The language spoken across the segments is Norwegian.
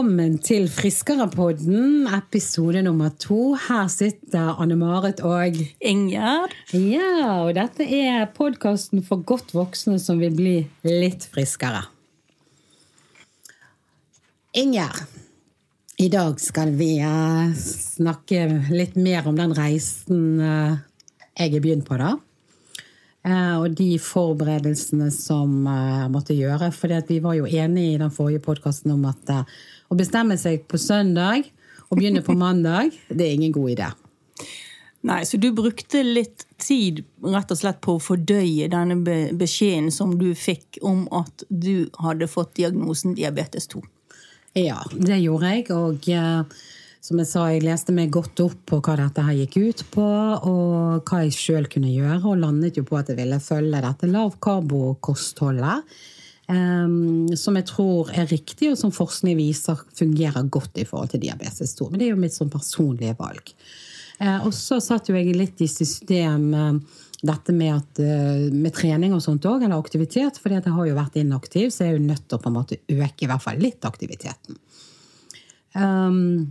Velkommen til Friskerepodden, episode nummer to. Her sitter Anne Marit og Ingjerd. Ja, og dette er podkasten for godt voksne som vil bli litt friskere. Ingjerd, i dag skal vi eh, snakke litt mer om den reisen eh, jeg har begynt på, da. Eh, og de forberedelsene som måtte gjøre. For vi var jo enige i den forrige podkasten om at å bestemme seg på søndag og begynne på mandag, det er ingen god idé. Nei, så du brukte litt tid rett og slett på å fordøye denne beskjeden som du fikk om at du hadde fått diagnosen diabetes 2? Ja, det gjorde jeg. Og eh, som jeg sa, jeg leste meg godt opp på hva dette her gikk ut på, og hva jeg sjøl kunne gjøre, og landet jo på at jeg ville følge dette lavkarbo-kostholdet. Som jeg tror er riktig, og som forskning viser fungerer godt i forhold til diabetes 2. Men det er jo mitt sånn personlige valg. Uh, og så satt jo jeg litt i system uh, dette med, at, uh, med, trening og sånt òg, eller aktivitet. For jeg har jo vært inaktiv, så jeg er jo nødt til å på en måte øke i hvert fall litt aktiviteten. Um,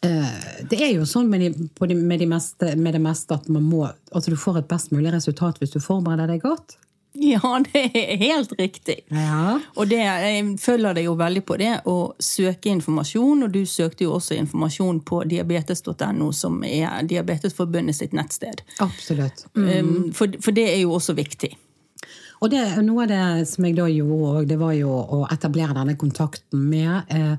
det er jo sånn med, de, med, de meste, med, det meste at man må, altså du får et best mulig resultat hvis du forbereder deg godt. Ja, det er helt riktig. Ja. Og det, jeg følger deg jo veldig på det å søke informasjon. Og du søkte jo også informasjon på diabetes.no, som er Diabetesforbundet sitt nettsted. Absolutt. Mm. For, for, det er jo også viktig. Og det, noe av det som jeg da gjorde, det var jo å etablere denne kontakten med eh,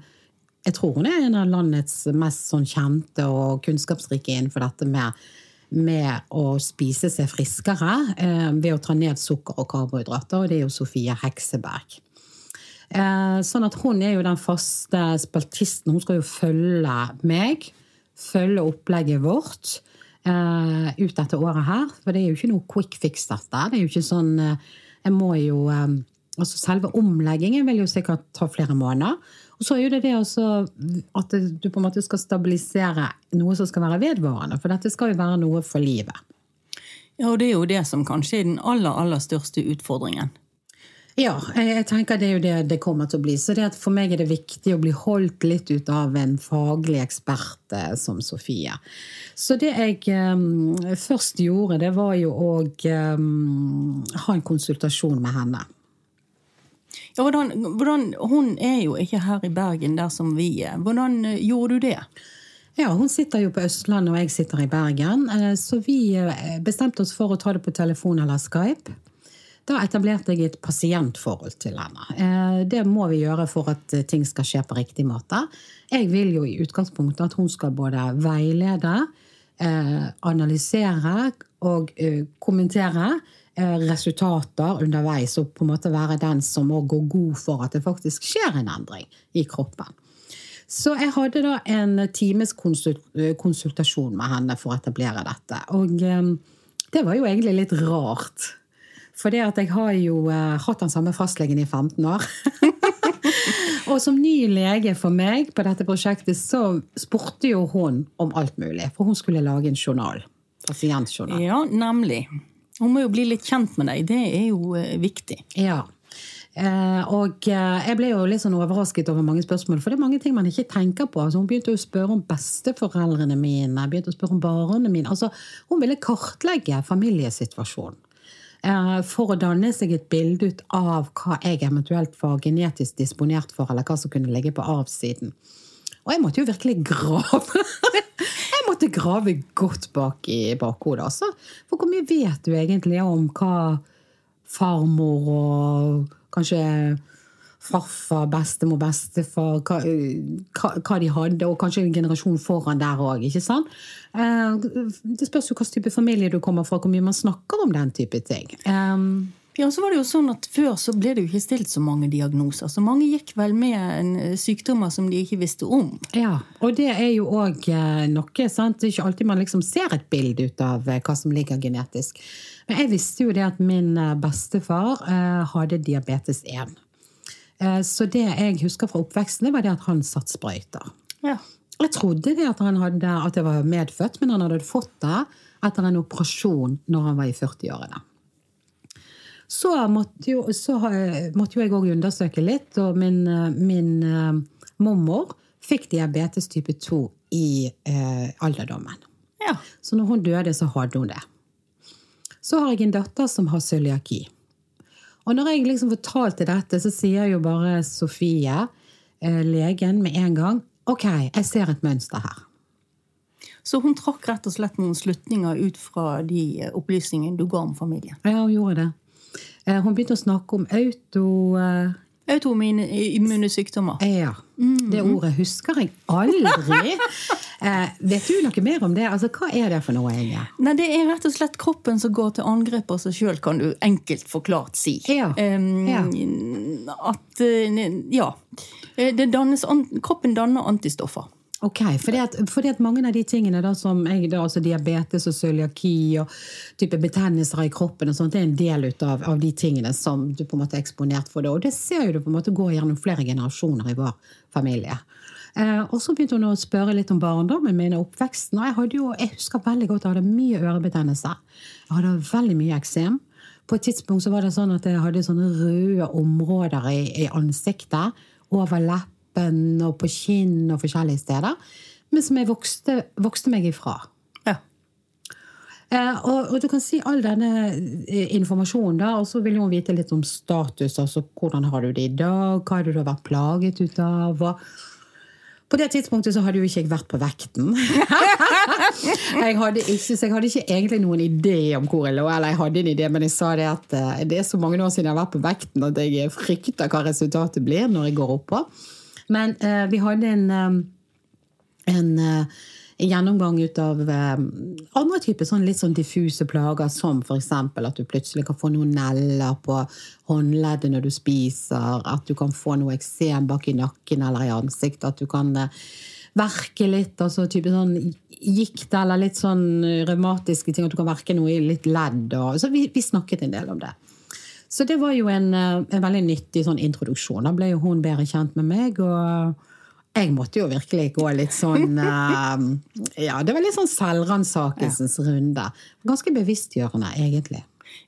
Jeg tror hun er en av landets mest sånn kjente og kunnskapsrike innenfor dette med med å spise seg friskere eh, ved å ta ned sukker og karbohydrater, og det er jo Sofie Hekseberg. Eh, sånn at hun er jo den faste spaltisten. Hun skal jo følge meg, følge opplegget vårt eh, ut dette året her. For det er jo ikke noe quick fix, dette. Det er jo ikke sånn Jeg må jo Altså selve omleggingen vil jo sikkert ta flere måneder. Og så er jo det det også at du på en måte skal stabilisere noe som skal være vedvarende. For dette skal jo være noe for livet. Ja, og det er jo det som kanskje er den aller, aller største utfordringen. Ja, jeg tenker det er jo det det kommer til å bli. Så for meg er det viktig å bli holdt litt ut av en faglig ekspert eh, som Sofie. Så det jeg um, først gjorde, det var jo å um, ha en konsultasjon med henne. Ja, hvordan, hvordan, hun er jo ikke her i Bergen der som vi er. Hvordan eh, gjorde du det? Ja, Hun sitter jo på Østlandet, og jeg sitter i Bergen. Eh, så vi eh, bestemte oss for å ta det på telefon eller Skype. Da etablerte jeg et pasientforhold til henne. Det må vi gjøre for at ting skal skje på riktig måte. Jeg vil jo i utgangspunktet at hun skal både veilede, analysere og kommentere resultater underveis, og på en måte være den som må gå god for at det faktisk skjer en endring i kroppen. Så jeg hadde da en times eh, konsultasjon med henne for å etablere dette. Og eh, det var jo egentlig litt rart. For det at jeg har jo hatt den samme fastlegen i 15 år. og som ny lege for meg på dette prosjektet, så spurte jo hun om alt mulig. For hun skulle lage en journal. Pasientjournal. Ja, nemlig. Hun må jo bli litt kjent med deg. Det er jo eh, viktig. Ja. Eh, og eh, jeg ble jo litt sånn overrasket over mange spørsmål, for det er mange ting man ikke tenker på. Altså, hun begynte å spørre om besteforeldrene mine, begynte å spørre om barna mine. Altså, hun ville kartlegge familiesituasjonen. For å danne seg et bilde ut av hva jeg eventuelt var genetisk disponert for, eller hva som kunne ligge på avsiden. Og jeg måtte jo virkelig grave. måtte grave godt bak i bakhodet. Altså. For hvor mye vet du egentlig om hva farmor og kanskje farfar, bestemor, bestefar hva, hva, de hadde, og kanskje en generasjon foran der òg. Eh, det spørs jo hvilken type familie du kommer fra, hvor mye man snakker om den type ting. Um, ja, så var det jo sånn at Før så ble det jo ikke stilt så mange diagnoser. Så mange gikk vel med en eh, sykdommer som de ikke visste om. Ja, og det er jo òg eh, noe. sant? Det er ikke alltid man liksom ser et bilde ut av eh, hva som ligger genetisk. Men jeg visste jo det at min bestefar hadde diabetes 1. Eh, så det jeg husker fra oppveksten, var det at han satt sprøyter. Ja. Jeg trodde det at, han hadde, at det var medfødt, men han hadde fått det etter en operasjon når han var i 40-årene. Så måtte jo, så måtte jo jeg òg undersøke litt, og min, min, mormor fikk diabetes type 2 i eh, alderdommen. Ja. Så når hun døde, så hadde hun det. Så har jeg en datter som har cøliaki. Og når jeg liksom fortalte dette, så sier jo bare Sofie, eh, legen, med en gang OK, jeg ser et mønster her. Så hun trakk rett og slett noen slutninger ut fra de eh, opplysningene du ga om familien. Ja, hun gjorde det. Eh, Hun begynte å snakke om auto... eh, Autoimmune sykdommer. Ja. Det ordet husker jeg aldri. Eh, vet du noe mer om det? Altså, Hva er det for noe, Inge? Nei, Det er rett og slett kroppen som går til angrep på seg sjøl, kan du enkelt forklart si. Ja. Um, Ja. At eh, Ja. Det dannes, kroppen danner antistoffer. Ok, fordi at, fordi at mange av de tingene da som jeg, da, altså diabetes og cøliaki og type betennelser i kroppen og sånt, det er en del ut av, av de tingene som du på en måte er eksponert for. Det. Og det ser jo du på en måte gå gjennom flere generasjoner i vår familie. Eh, og så begynte hun å spørre litt om barndommen min og oppveksten. Og jeg, hadde jo, jeg husker veldig godt jeg hadde mye ørebetennelse. Jeg hadde veldig mye eksem. På et tidspunkt så var det sånn at jeg hadde sånne røde områder i, i ansiktet. Over leppen og på kinn og forskjellige steder. Men som jeg vokste, vokste meg ifra. Ja. Eh, og, og du kan si all denne eh, informasjonen da, og så vil hun vite litt om status. altså Hvordan har du det i dag? Hva har du da vært plaget ut av? Og på det tidspunktet så hadde jo ikke jeg vært på vekten. jeg hadde ikke, så jeg hadde ikke egentlig noen idé om hvor jeg lå. Eller jeg hadde en idé, men jeg sa det at eh, det er så mange år siden jeg har vært på vekten at jeg frykter hva resultatet blir når jeg går oppå. Men uh, vi hadde en, um, en eh, gjennomgang ut av eh, andre typer sånn litt sånn diffuse plager, som f.eks. at du plutselig kan få noen neller på håndleddet når du spiser, at du kan få noe eksem bak i nakken eller i ansiktet, at du kan eh, verke litt, altså type sånn gikt eller litt sånn revmatiske ting, at du kan verke noe i litt ledd. Og, så vi, vi snakket en del om det. Så det var jo en, eh, en veldig nyttig sånn introduksjon. Da ble jo hun bedre kjent med meg. og jeg måtte jo virkelig gå litt sånn eh, Ja, det var litt sånn selvransakelsens runde. Ganske bevisstgjørende, egentlig.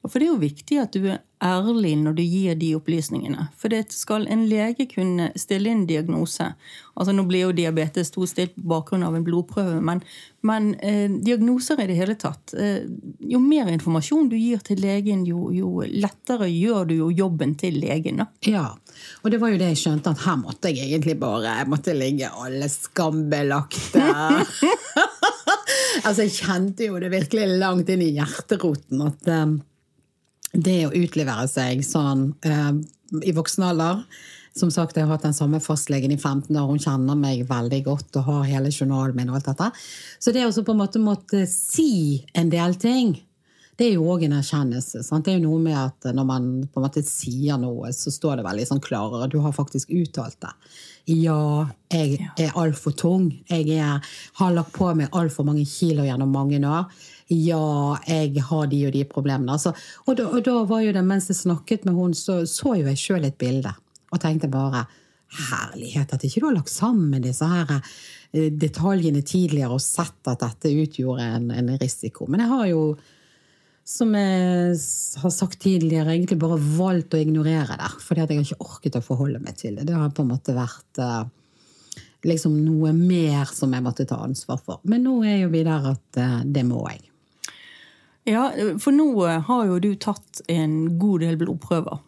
For det er jo viktig at du er ærlig når du gir de opplysningene. For det skal en lege kunne stille inn diagnose Altså Nå blir jo diabetes to stilt på bakgrunn av en blodprøve, men, men eh, diagnoser i det hele tatt eh, Jo mer informasjon du gir til legen, jo, jo lettere gjør du jo jobben til legen. da. Ja, og det var jo det jeg skjønte, at her måtte jeg egentlig bare jeg måtte ligge alle skambelagte Altså, jeg kjente jo det virkelig langt inn i hjerteroten at um, det å utlevere seg sånn um, i voksen alder Som sagt, jeg har hatt den samme fastlegen i 15 år, hun kjenner meg veldig godt og har hele journalen min og alt dette. Så det å på en måte måtte si en del ting det er jo òg en erkjennelse. Sant? Det er jo noe med at når man på en måte sier noe, så står det veldig sånn klarere. Du har faktisk uttalt det. Ja, jeg er altfor tung. Jeg er, har lagt på meg altfor mange kilo gjennom mange år. Ja, jeg har de og de problemene. Altså, og, da, og da var jo det, mens jeg snakket med hun, så så jo jeg sjøl et bilde. Og tenkte bare herlighet, at ikke du har lagt sammen disse her eh, detaljene tidligere og sett at dette utgjorde en, en risiko. Men jeg har jo som jeg har sagt tidligere, egentlig bare valgt å ignorere det. Fordi at jeg har ikke orket å forholde meg til det. Det har på en måte vært eh, liksom noe mer som jeg måtte ta ansvar for. Men nå er jo vi der at eh, det må jeg. Ja, For nå har jo du tatt en god del blodprøver.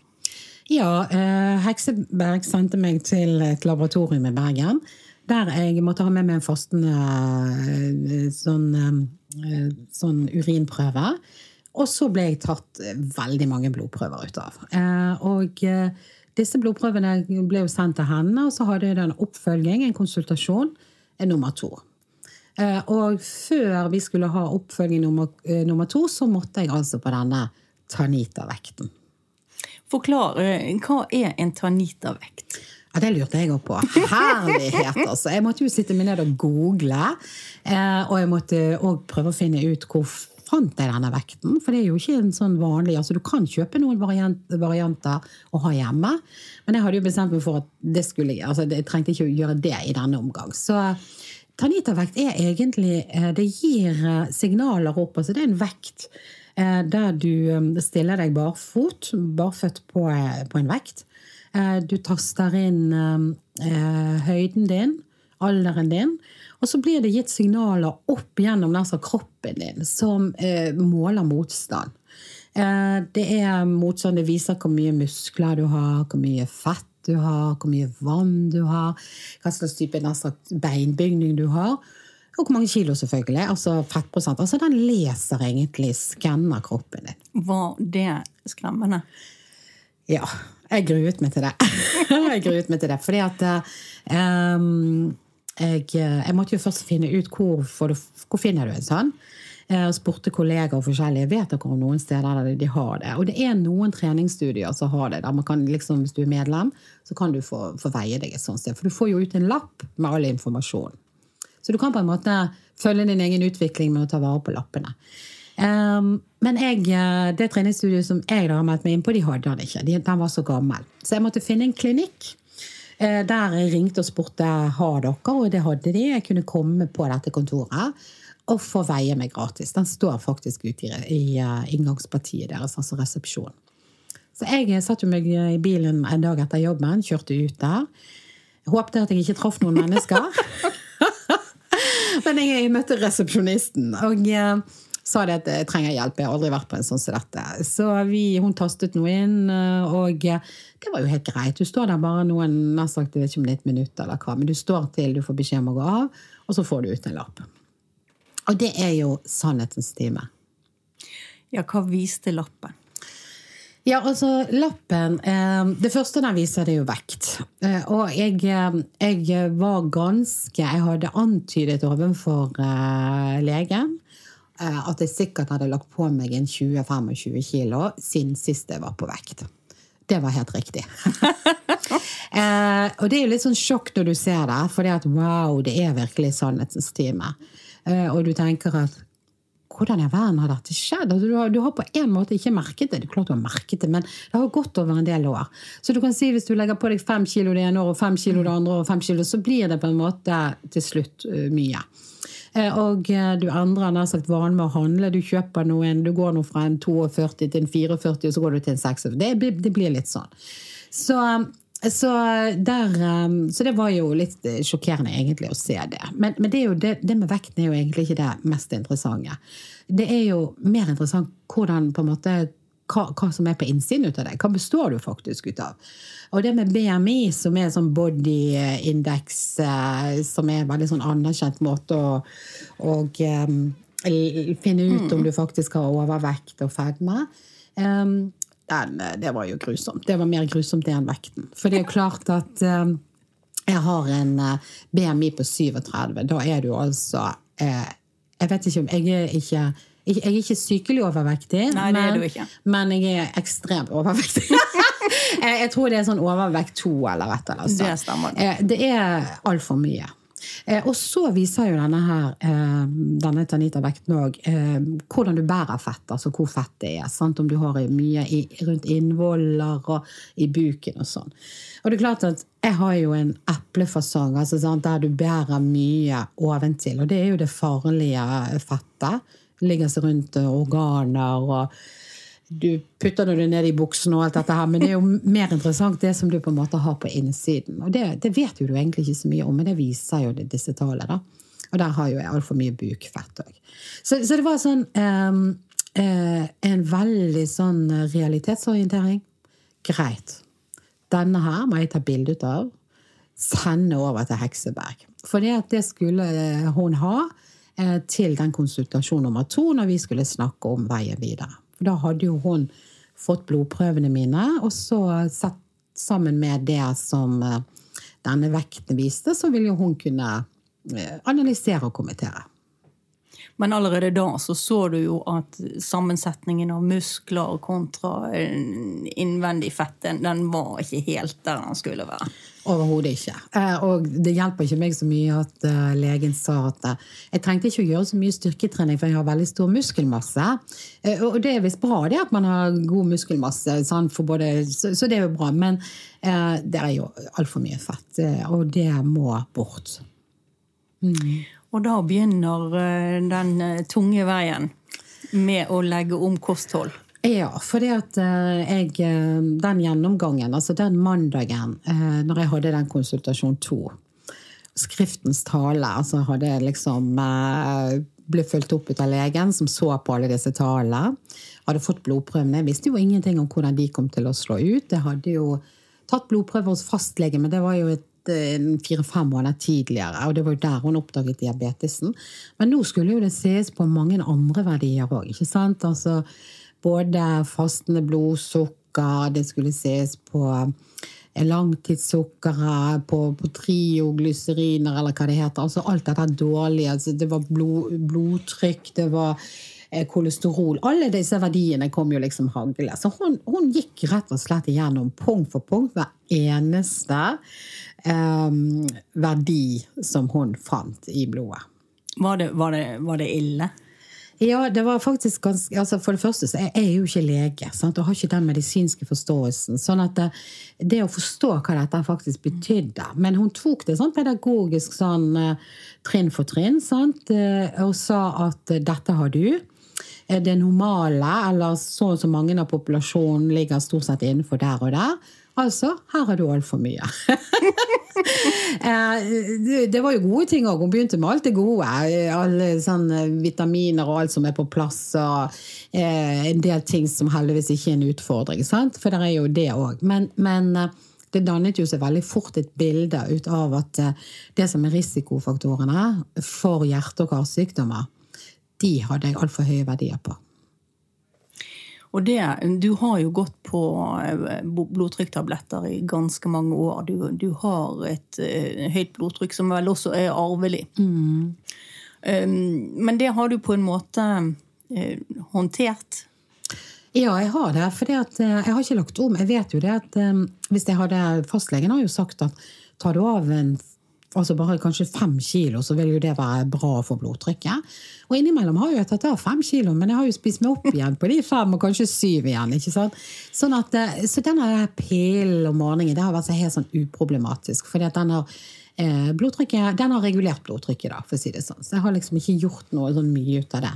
Ja, eh, Hekseberg sendte meg til et laboratorium i Bergen. Der jeg måtte ha med meg en fastende eh, sånn, eh, sånn urinprøve. Og så ble jeg tatt eh, veldig mange blodprøver ut av. Eh, og eh, disse blodprøvene ble jo sendt til henne, og så hadde jeg en oppfølging, en konsultasjon, en nummer to. Og før vi skulle ha oppfølging nummer, nummer to, så måtte jeg altså på denne Tanita-vekten. Forklar, hva er en tanitavekt? Ja, Det lurte jeg òg på. Herlighet, altså. Jeg måtte jo sitte meg ned og google. Og jeg måtte òg prøve å finne ut hvor fant jeg denne vekten. For det er jo ikke en sånn vanlig altså Du kan kjøpe noen variant, varianter å ha hjemme. Men jeg hadde jo bestemt meg for at det skulle, altså jeg trengte ikke å gjøre det i denne omgang. Så Tanitavekt er egentlig eh, Det gir eh, signaler opp. altså Det er en vekt eh, der du stiller deg barfot, barføtt på, på en vekt. Du taster inn høyden din, alderen din. Og så blir det gitt signaler opp gjennom altså, kroppen din som eh, måler motstand. Eh, det er motstand, det viser hvor mye muskler du har, hvor mye fett du har, hvor mye vann du har, hva slags type beinbygning du har. Og hvor mange kilo, selvfølgelig. Altså fettprosent. Altså Den leser egentlig, skanner kroppen din. Var det skremmende? Ja. Jeg gruet meg til det. jeg gruet meg til det. Fordi at um, jeg, jeg, måtte jo først finne ut hvor, du, hvor finner du en sånn. Jeg spurte kollegaer og forskjellige. Vet dere om noen steder der de har det. Og det er noen treningsstudier som har det. der man kan liksom, Hvis du er medlem, så kan du få, få veie deg et sånt sted. For du får jo ut en lapp med all informasjon. Så du kan på en måte følge din egen utvikling med å ta vare på lappene. Um, men jeg, eh, det treningsstudioet som jeg da har meldt meg inn på, de hadde han ikke. den var så gammel. Så jeg måtte finne en klinikk. Uh, der jeg ringte og spurte har dere, og det hadde de. Jeg kunne komme på dette kontoret og få veie meg gratis. Den står faktisk ute i, uh, inngangspartiet deres, altså resepsjon. Så jeg satte meg i bilen en dag etter jobben, kjørte ut der. Håpte at jeg ikke traff noen mennesker. Men jeg møtte resepsjonisten og sa det at jeg trenger hjelp. Jeg har aldri vært på en sånn som dette. Så vi, hun tastet noe inn, og det var jo helt greit. Du står der bare noen nær sagt, jeg vet ikke om det er et minutt eller hva, men du står til du får beskjed om å gå av, og så får du ut en lapp. Og det er jo sannhetens time. Ja, hva viste lappen? Ja, altså, lappen eh, Det første den viser, det er jo vekt. Eh, og jeg, eh, jeg, var ganske Jeg hadde antydet overfor legen at jeg sikkert hadde lagt på meg en 20-25 kilo siden sist jeg var på vekt. Det var helt riktig. og det er jo litt sånn sjokk når du ser det, for det at wow, det er virkelig sannhetens time. og du tenker at hvordan i verden har dette skjedd? Altså, du, har, du, har, på en måte ikke merket det. Det er klart du har merket det, men det har gått over en del år. Så du kan si hvis du legger på deg fem kilo det ene året og fem kilo det andre og fem kilo, så blir det på en måte til slutt uh, mye. Uh, og uh, du endrer nær sagt vanen med å handle. Du kjøper noen, du går nå fra en 42 til en 44, og så går du til en 46. Det, det blir litt sånn. Så så, der, så, det var jo litt sjokkerende egentlig å se det. Men, men det, det, det, med vekten er jo egentlig ikke det mest interessante. Det er jo mer interessant hvordan på en måte hva, hva, som er på innsiden ut av deg. Hva består du faktisk ut av? Og det med BMI, som er sånn body index, eh, som er en veldig sånn anerkjent måte å, og, um, finne ut om mm. du faktisk har overvekt og fedme um, den, eh, det var jo grusomt. Det var mer grusomt det enn vekten. For det er jo klart at eh, jeg har en eh, BMI på 37. Da er du altså eh, Jeg vet ikke om Jeg er ikke jeg er ikke sykelig overvektig, Nei, men, men, jeg er ekstremt overvektig. jeg tror det er sånn overvekt to eller et eller annet. Det stemmer. Det er altfor mye. Eh, og så viser jo denne her, eh, denne Tanita-vekten òg eh, hvordan du bærer fett, altså hvor fett det er. Sant? Om du har mye i, rundt innvoller og i buken og sånn. Og det er klart at jeg har jo en eplefasong altså, der du bærer mye oventil. Og det er jo det farlige fettet. Ligger seg rundt organer og du putter det ned i buksen og alt dette her, men det er jo mer interessant det som du på en måte har på innsiden. Og det, det vet jo du egentlig ikke så mye om, men det viser jo disse tallene. da. Og der har jo jeg altfor mye bukfett òg. Så, så, det var sånn um, uh, En veldig sånn realitetsorientering. Greit. Denne her må jeg ta bilde av. Sende over til Hekseberg. For det, at det skulle eh, hun ha til den konsultasjon nummer to når vi skulle snakke om veien videre. Da hadde jo hun fått blodprøvene mine, og så sett sammen med det som eh, denne vekten viste, så ville jo hun kunne eh, analysere og kommentere. Men allerede da så, så du jo at sammensetningen av muskler kontra innvendig fett, den var ikke helt der den skulle være. Overhodet ikke. Eh, og det hjelper ikke meg så mye at eh, legen sa at eh, jeg trengte ikke å gjøre så mye styrketrening, for jeg har veldig stor muskelmasse. Og det er visst bra det at man har god muskelmasse, både, så det er jo bra. Men det er jo altfor mye fett, og det må bort. Mm. Og da begynner den tunge veien med å legge om kosthold. Ja, fordi at eh, jeg eh, Den gjennomgangen, altså den mandagen eh, når jeg hadde den konsultasjon to, skriftens tale, altså hadde jeg liksom eh, ble fulgt opp ut av legen som så på alle disse tallene. Hadde fått blodprøvene. Jeg visste jo ingenting om hvordan de kom til å slå ut. Jeg hadde jo tatt blodprøver hos fastlege, men det var jo et eh, fire-fem måneder tidligere. Og det var jo der hun oppdaget diabetesen. Men nå skulle jo det ses på mange andre verdier òg. Altså, både fastende blodsukker, det skulle ses på langtidssukkeret, på, på trioglyseriner, eller hva det heter. Altså alt dette dårlige. Altså det var blod, blodtrykk, det var eh, kolesterol. Alle disse verdiene kom jo liksom hagle. Så hun, hun, gikk rett og slett igjennom punkt for punkt hver eneste eh, verdi som hun fant i blodet. Var det, var det, var det ille? Ja, det var faktisk ganske altså For det første så er jeg jo ikke lege sant? og har ikke den medisinske forståelsen. sånn at det, det å forstå hva dette faktisk betydde Men hun tok det sånn pedagogisk sånn uh, trinn for trinn sant? Uh, og sa at uh, dette har du. Det normale, eller så og så mange av populasjonen ligger stort sett innenfor der og der. Altså, her har du altfor mye. Eh, det var jo gode ting òg. Hun begynte med alt det gode. Alle sånne vitaminer og alt som er på plass. Og eh, en del ting som heldigvis ikke er en utfordring. Sant? For det er jo det òg. Men, men, eh, det dannet jo seg veldig fort et bilde ut av at det som er risikofaktorene for hjerte- og karsykdommer, de hadde jeg altfor høye verdier på. Og det, du har jo gått på eh, blodtrykktabletter i ganske mange år. Du, du har et uh, høyt blodtrykk som vel også er arvelig. Mm. Um, men det har du på en måte uh, håndtert? Ja, jeg har det. For jeg har ikke lagt om. Jeg vet jo det at um, hvis jeg hadde Fastlegen har jo sagt at tar du av en altså bare kanskje fem kilo, så vil jo det være bra for blodtrykket. Og innimellom har jo jeg tatt av fem kilo, men jeg har jo spist meg opp igjen på de fem, og kanskje syv igjen. ikke sant? Sånn at, eh, så denne pillen om morgenen det har vært helt sånn uproblematisk. fordi at den har eh, blodtrykket, den har regulert blodtrykket, da, for å si det sånn. Så jeg har liksom ikke gjort noe sånn mye ut av det.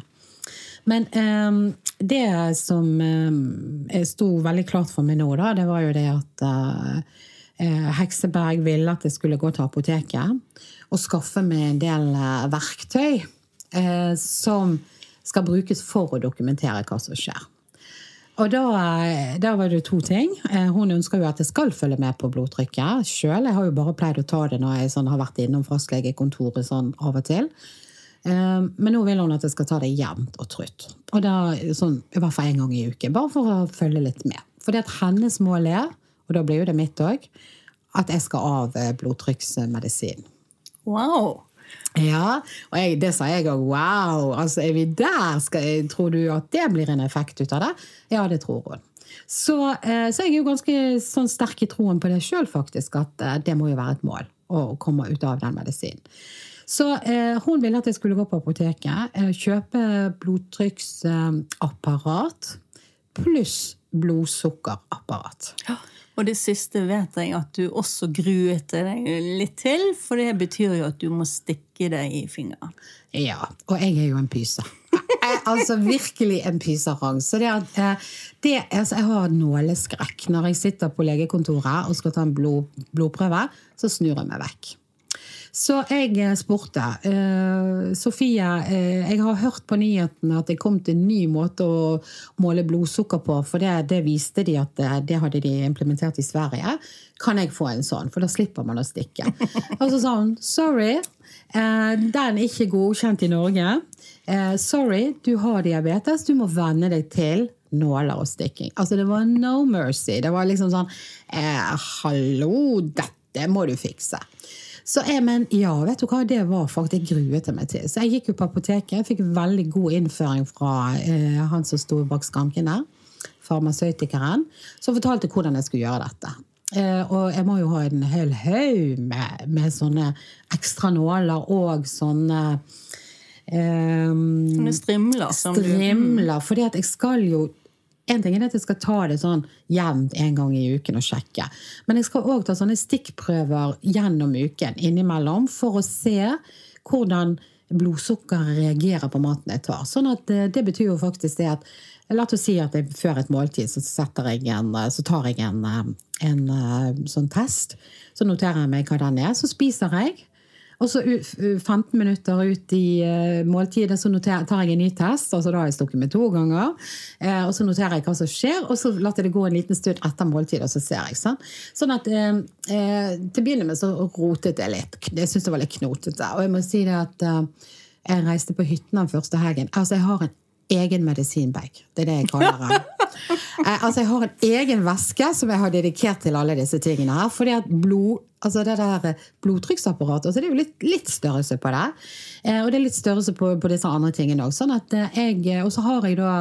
Men um, det som um, sto veldig klart for meg nå, da, det var jo det at Eh, Hekseberg ville at jeg skulle gå til apoteket og skaffe meg en del eh, verktøy eh, som skal brukes for å dokumentere hva som skjer. Og da, da, var det to ting. Hun ønsker jo at jeg skal følge med på blodtrykket sjøl. Jeg har jo bare pleid å ta det når jeg sånn, har vært innom fastlegekontoret sånn av og til. Men nå vil hun at jeg skal ta det jevnt og trutt. Og da, sånn, I hvert fall en gang i uken. Bare for å følge litt med. At hennes mål er og da blir jo det mitt òg, at jeg skal av eh, blodtrykksmedisin. Wow! Ja, og jeg, det sa jeg òg. Wow! Altså, er vi der? Skal, tror du at det blir en effekt ut av det? Ja, det tror hun. Så, eh, så jeg er jo ganske sånn sterk i troen på det sjøl, faktisk, at eh, det må jo være et mål å komme ut av den medisinen. Så eh, hun ville at jeg skulle gå på apoteket, eh, kjøpe blodtrykksapparat pluss blodsukkerapparat. Ja. Og det siste vet jeg at du også gruet deg litt til, for det betyr jo at du må stikke deg i fingeren. Ja, og jeg er jo en pyse. altså virkelig en pyserang. Så det at, eh, det, altså, jeg har nåleskrekk. Når jeg sitter på legekontoret og skal ta en blod, blodprøve, så snur jeg meg vekk. Så jeg eh, spurte. Uh, Sofie, uh, jeg har hørt på nyhetene at det kom til en ny måte å måle blodsukker på. For det, det viste de at det hadde de implementert i Sverige. Kan jeg få en sånn? For da slipper man å stikke. Og så sa hun sorry, uh, den er ikke godkjent i Norge. sorry, du har diabetes. Du må venne deg til nåler og stikking. Altså, det var no mercy. Det var liksom sånn Hallo, dette må du fikse. Så jeg, men ja, vet du hva, det var faktisk Jeg gruet meg til. Så jeg gikk jo på apoteket. Jeg fikk veldig god innføring fra eh, han som sto bak skranken der. Farmasøytikeren. Som fortalte hvordan jeg skulle gjøre dette. Eh, og jeg må jo ha en hel haug med, med, sånne ekstra nåler og sånne eh, Sånne strimler. Strimler. Fordi at jeg skal jo en ting er at jeg skal ta det sånn jevnt en gang i uken og sjekke. Men jeg skal òg ta sånne stikkprøver gjennom uken innimellom for å se hvordan blodsukkeret reagerer på maten jeg tar. Sånn at eh, det betyr jo faktisk det at La oss si at jeg, før et måltid så, jeg en, så tar jeg eh, en, en sånn test. Så noterer jeg meg hva den er. Så spiser jeg. Og så 15 minutter ut i uh, måltidet så noterer, tar jeg en ny test. altså Da har jeg stukket med to ganger. Uh, og Så noterer jeg hva som skjer, og så lar jeg det gå en liten stund etter måltidet, og så ser jeg. Sånn, sånn at eh, Til å begynne med så rotet jeg litt. Jeg syntes det var litt knotete. Og jeg må si det at jeg reiste på hytten den første helgen. Altså, jeg har en egen medisinbag. Det er det jeg kaller det. Eh, altså, jeg har en egen veske som jeg har dedikert til alle disse tingene her. fordi at blod, altså det der blodtrykksapparatet altså det er jo litt, litt størrelse på det. Eh, og det er litt størrelse på, på disse andre tingene òg. Sånn eh, jeg, og så har jeg da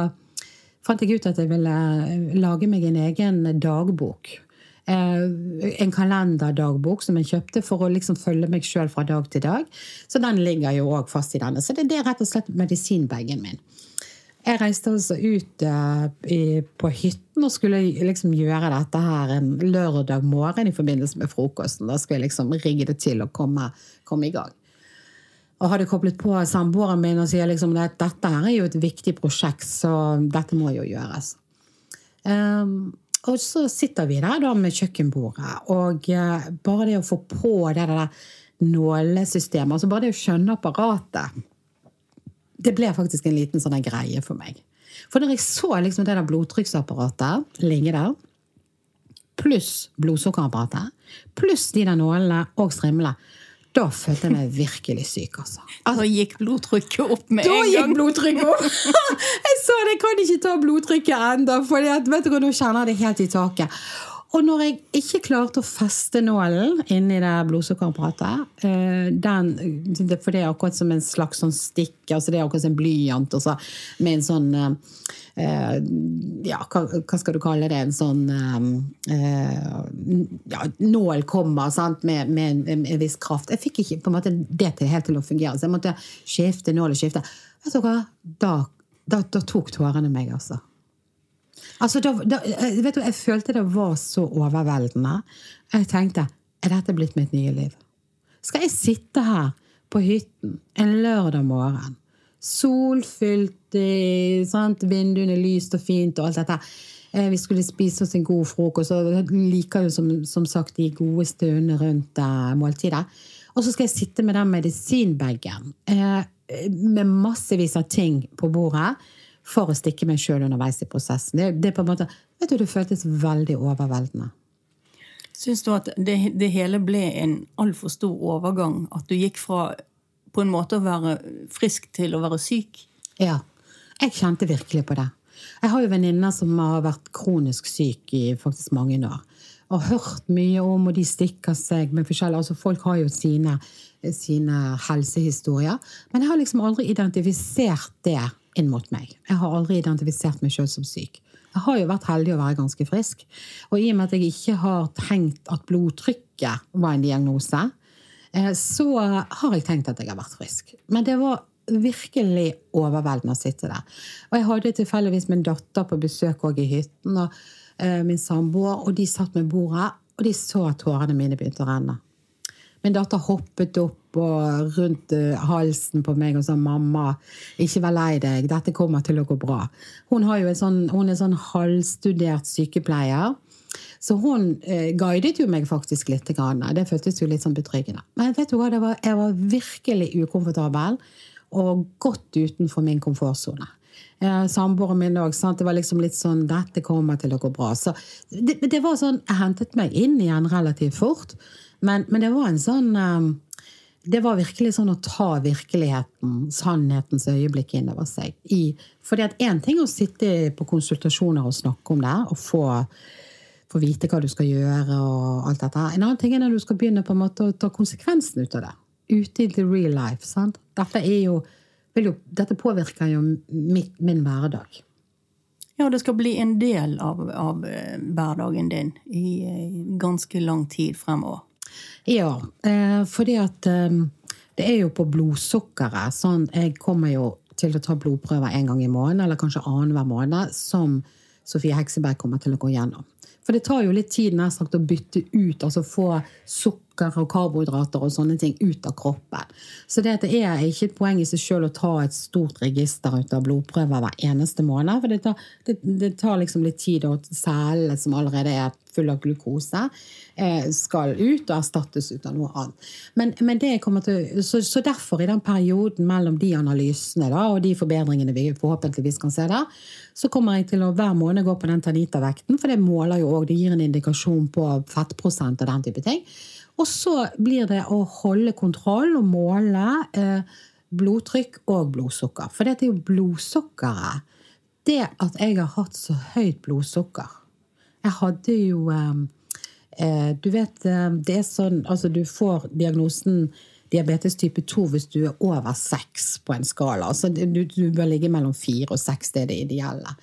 fant jeg ut at jeg ville lage meg en egen dagbok. En kalenderdagbok som jeg kjøpte for å liksom følge meg sjøl fra dag til dag. Så den ligger jo òg fast i denne. Så det, det er rett og slett medisinbagen min. Jeg reiste altså ut uh, i, på hytten og skulle liksom gjøre dette her en lørdag morgen i forbindelse med frokosten. Da skulle jeg liksom rigge det til og komme, komme i gang. Og hadde koblet på samboeren min og sier liksom at dette her er jo et viktig prosjekt, så dette må jo gjøres. Um, og så sitter vi der da med kjøkkenbordet, og uh, bare det å få på det der nålesystemet, altså bare det å skjønne apparatet det ble faktisk en liten sånn greie for meg. For når jeg så liksom det der blodtrykksapparatet ligge der, pluss blodsukkerapparatet, pluss de der nålene og strimlene, da følte jeg meg virkelig syk, altså. Da gikk blodtrykket opp med en gang. Da gikk blodtrykket opp! jeg så det, jeg kan ikke ta blodtrykket ennå, for nå kjenner jeg det helt i taket. Og når jeg ikke klarte å feste nålen inni det blodsukkerapparatet eh, den, For det er akkurat som en slags sånn stikk, altså det er akkurat som en blyant også, med en sånn eh, Ja, hva, skal du kalle det? En sånn eh, ja, Nål kommer sant? Med, med, en, en viss kraft. Jeg fikk ikke måte det til, helt til å fungere, så jeg måtte skifte nål og skifte. Vet hva? Da, da, da tok tårene meg, altså. Altså, da, da, eh, vet du, jeg følte det var så overveldende. Jeg tenkte er dette blitt mitt nye liv? Skal jeg sitte her på hytten en lørdag morgen, solfylt, sant? vinduene lyst og fint og alt dette. Eh, vi skulle spise oss en god frokost, og liker jo som, som sagt de gode stundene rundt uh, måltidet. Og så skal jeg sitte med den medisinbagen eh, med massevis av ting på bordet for å stikke meg sjøl underveis i prosessen. Det, det, på en måte, vet du, det føltes veldig overveldende. Syns du at det, det hele ble en altfor stor overgang? At du gikk fra på en måte å være frisk til å være syk? Ja. Jeg kjente virkelig på det. Jeg har jo venninner som har vært kronisk syk i faktisk mange år. Og hørt mye om, og de stikker seg med forskjellige altså Folk har jo sine, sine helsehistorier. Men jeg har liksom aldri identifisert det inn mot meg. Jeg har aldri identifisert meg sjøl som syk. Jeg har jo vært heldig å være ganske frisk. Og i og med at jeg ikke har tenkt at blodtrykket var en diagnose, eh, så har jeg tenkt at jeg har vært frisk. Men det var virkelig overveldende å sitte der. Og jeg hadde tilfeldigvis min datter på besøk òg i hytten, og eh, min samboer, og de satt med bordet, og de så at tårene mine begynte å renne. Min datter hoppet opp og rundt eh, halsen på meg og sa 'mamma, ikke vær lei deg, dette kommer til å gå bra'. Hun, sånn, hun er sånn halvstudert sykepleier. Så hun eh, guidet jo meg faktisk litt. Det føltes jo litt sånn betryggende. Men vet du hva, var, jeg var virkelig ukomfortabel og godt utenfor min komfortsone. Eh, Samboeren min òg. Det var liksom litt sånn 'Dette kommer til å gå bra'. Så det, det var sånn, Jeg hentet meg inn igjen relativt fort. Men, men, det var en sånn um, Det var virkelig sånn å ta virkeligheten, sannhetens øyeblikk inn over seg. I, fordi at én ting er å sitte på konsultasjoner og snakke om det og få, få, vite hva du skal gjøre. og alt dette. En annen ting er når du skal begynne på en måte å ta konsekvensen ut av det. Ute i the real life. sant? Dette, jo, jo, dette påvirker jo min, min hverdag. Ja, det skal bli en del av, av eh, hverdagen din i eh, ganske lang tid fremover. Ja, eh, fordi at eh, det er jo på blodsukkeret. Sånn, jeg kommer jo til å ta blodprøver en gang i måneden, eller kanskje annenhver måned, som Sofie Hekseberg kommer til å gå gjennom. For det tar jo litt tid nær sagt å bytte ut, altså få sukker og karbohydrater og sånne ting ut av kroppen. Så det, det er ikke et poeng i seg sjøl å ta et stort register ut av blodprøver hver eneste måned. For det tar, det, det tar liksom litt tid, og cellene som allerede er full av glukose, eh, skal ut og erstattes ut av noe annet. Men, men til, så, så, derfor, i den perioden mellom de analysene da, og de forbedringene vi forhåpentligvis kan se der, så kommer jeg til å hver måned gå på den Tanita-vekten, for det måler jo òg, det gir en indikasjon på fettprosent og den type ting. Og så blir det å holde kontroll og måle eh, blodtrykk og blodsukker. For dette er jo blodsukkeret. Det at jeg har hatt så høyt blodsukker Jeg hadde jo eh, eh Du vet, eh, det er sånn Altså, du får diagnosen diabetes type 2 hvis du er over 6 på en skala. Altså, du, du bør ligge mellom 4 og 6, det er det ideelle.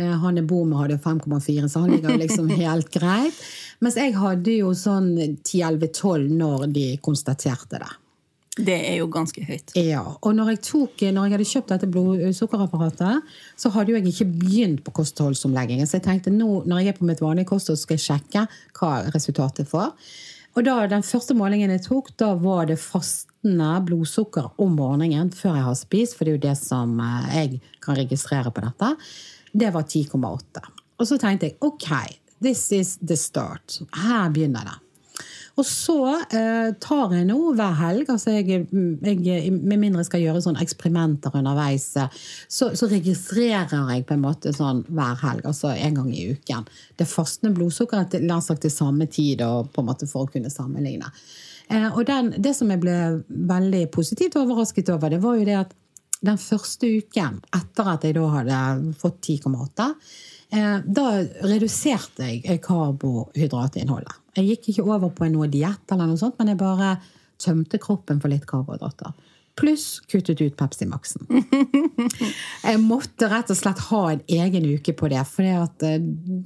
Eh, han jeg bor med, hadde 5,4, så han ligger liksom helt greit. Mens jeg hadde jo sånn 10-11-12 når de konstaterte det. Det er jo ganske høyt. Ja, og når jeg, tok, når jeg hadde kjøpt dette blodsukkerapparatet, så hadde jo jeg ikke begynt på kostholdsomleggingen. Så jeg tenkte nå, når jeg er på mitt vanlige kosthold, skal jeg sjekke hva resultatet får. Og da, Den første målingen jeg tok, da var det fastende blodsukker om morgenen før jeg har spist, for det er jo det som eh, jeg kan registrere på dette. Det var 10,8. Og så tenkte jeg ok, this is the start. Her begynner det. Og så eh, tar jeg nå hver helg, altså jeg, jeg, med mindre jeg skal gjøre sånne eksperimenter underveis, så, så, registrerer jeg på en måte sånn hver helg, altså en gang i uken. Det fastende blodsukkeret til, til samme tid og på en måte for å kunne sammenligne. Eh, og den, det som jeg ble veldig positivt overrasket over, det var jo det at den første uken etter at jeg da hadde fått 10,8 Eh, da reduserte jeg karbohydratinnholdet. Jeg gikk ikke over på noe diett, eller noe sånt, men jeg bare tømte kroppen for litt karbohydrater. Pluss kuttet ut Pepsi Max-en. Jeg måtte rett og slett ha en egen uke på det, for at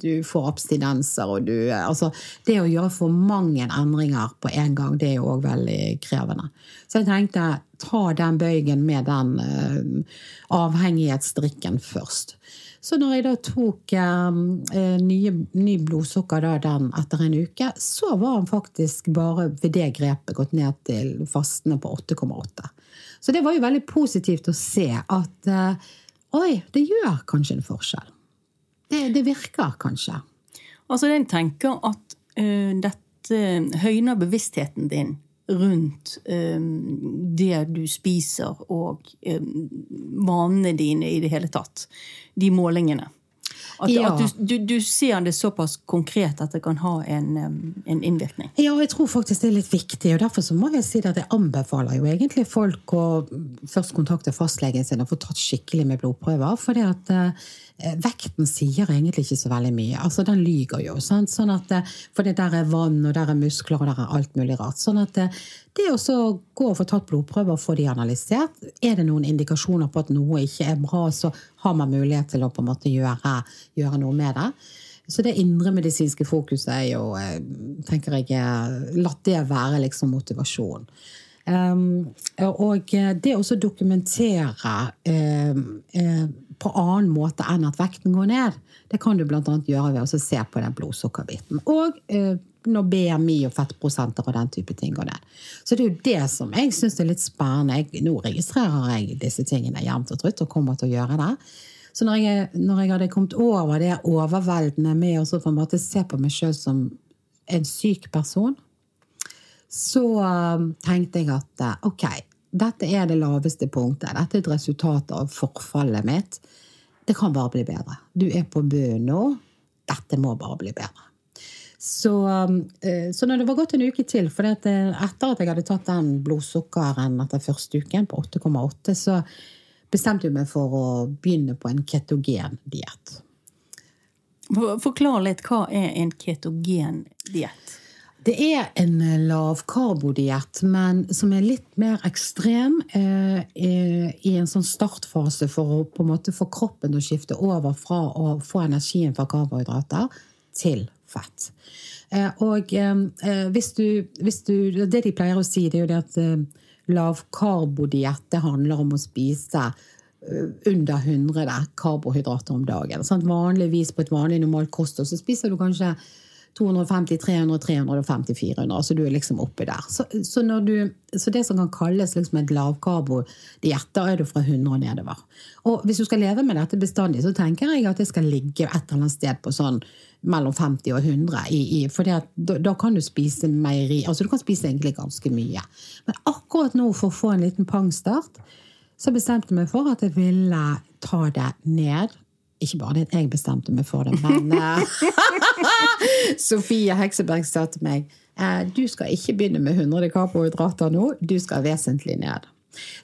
du får abstinenser. og du, eh, altså, Det å gjøre for mange endringer på en gang, det er jo òg veldig krevende. Så jeg tenkte ta den bøygen med den uh, avhengighetsdrikken først. Så når jeg da tok ehm, eh, nye, ny blodsukker da, den etter en uke, så var han faktisk bare ved det grepet gått ned til fastene på 8,8. Så det var jo veldig positivt å se at eh, oi, det gjør kanskje en forskjell. Det, det virker kanskje. Altså, jeg tenker at uh, dette høyner bevisstheten din rundt um, det du spiser og um, vanene dine i det hele tatt. De målingene. At, ja. at du, du, du, ser det såpass konkret at det kan ha en, en, innvirkning. Ja, jeg tror faktisk det er litt viktig. og Derfor så må jeg si at jeg anbefaler jo egentlig folk å først kontakte fastlegen sin og få tatt skikkelig med blodprøver. for det at Eh, vekten sier egentlig ikke så veldig mye. Altså, Den lyger jo. Sant? Sånn at, eh, for det der er vann, og der er muskler, og der er alt mulig rart. Sånn at eh, det å gå og få tatt blodprøver og få de analysert, er det noen indikasjoner på at noe ikke er bra, så har man mulighet til å på en måte gjøre, gjøre noe med det. Så det indremedisinske fokuset er jo, tenker jeg, latt det være liksom motivasjon. Um, og det å dokumentere um, um, på annen måte enn at vekten går ned. Det kan du bl.a. gjøre ved å se på den blodsukkerbiten. Og eh, når BMI og fettprosenter og den type ting går ned. Så det er jo det som jeg syns er litt spennende. Jeg, nå registrerer jeg disse tingene jevnt og trutt og kommer til å gjøre det. Så når jeg, når jeg hadde kommet over det overveldende med å se på meg sjøl som en syk person, så um, tenkte jeg at uh, ok, dette er det laveste punktet. Dette er et resultat av forfallet mitt. Det kan bare bli bedre. Du er på bunnen nå. Dette må bare bli bedre. Så, eh, så når det var gått en uke til, for etter at jeg hadde tatt den blodsukkeren etter første uken på 8,8, så bestemte jeg meg for å begynne på en ketogen diett. Forklar litt. Hva er en ketogen diett? Det er en eh, lavkarbodiett, men som er litt mer ekstrem eh, i en sånn startfase for å på en måte få kroppen til å skifte over fra å få energien fra karbohydrater til fett. Eh, og eh, eh hvis, du, hvis, du, Det de pleier å si, det er jo det at eh, lavkarbodiett handler om å spise under 100 karbohydrater om dagen. Sant? Vanligvis på et vanlig normalt kosthold så spiser du kanskje 250, 300, 350, 400. Så du er liksom oppi der. Så, så, du, så det som kan kalles liksom et lavkarbodiett, da er du fra 100 og nedover. Og hvis du skal leve med dette bestandig, så tenker jeg at det skal ligge et eller annet sted på sånn mellom 50 og 100. I, i, for da, da, kan du spise meieri. Altså du kan spise egentlig ganske mye. Men akkurat nå, for å få en liten pangstart, så bestemte jeg meg for at jeg ville ta det ned ikke bare det at jeg bestemte meg for det, men uh, Sofie Hekseberg sa til meg uh, du skal ikke begynne med 100 karbohydrater nå, du skal vesentlig ned.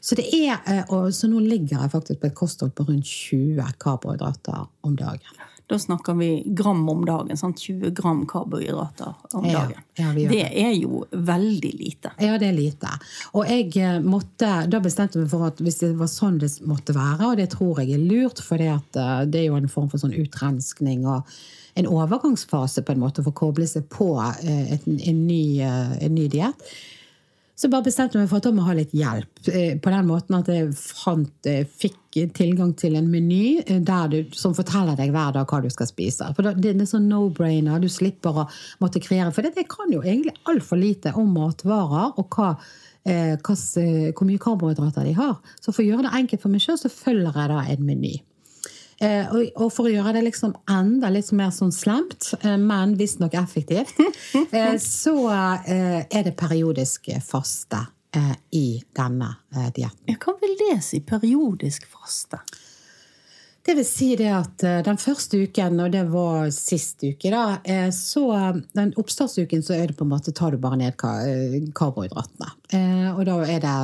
Så, det er, uh, så nå ligger jeg faktisk på et kosthold på rundt 20 karbohydrater om dagen. Da snakker vi gram om dagen. Sant? 20 gram karbohydrater om dagen. Ja, ja, det er jo veldig lite. Ja, det er lite. Og jeg eh, måtte, da bestemte jeg meg for at hvis det var sånn det måtte være, og det tror jeg er lurt, for det, eh, det er jo en form for sånn utrenskning og en overgangsfase på en måte for å koble seg på et, en, ny, en ny diett så bare bestemte jeg meg for at jeg må ha litt hjelp. Eh, på den måten at jeg fant, eh, fikk tilgang til en meny eh, du, som forteller deg hver dag hva du skal spise. For Det er sånn no-brainer. Du slipper å måtte kreere. For jeg kan jo egentlig altfor lite om matvarer og hva, eh, hvor mye karbohydrater de har. Så for å gjøre det enkelt for meg sjøl, så følger jeg da en meny. Eh, og for å gjøre det liksom enda litt mer sånn slemt, eh, men visstnok effektivt, eh, så er det periodisk faste i denne dietten. Hva vil det si, periodisk faste? Det vil si det at den første uken, og det var sist uke, da, så den oppstartsuken så er det på en måte tar du bare ned karbohydratene. Og da er det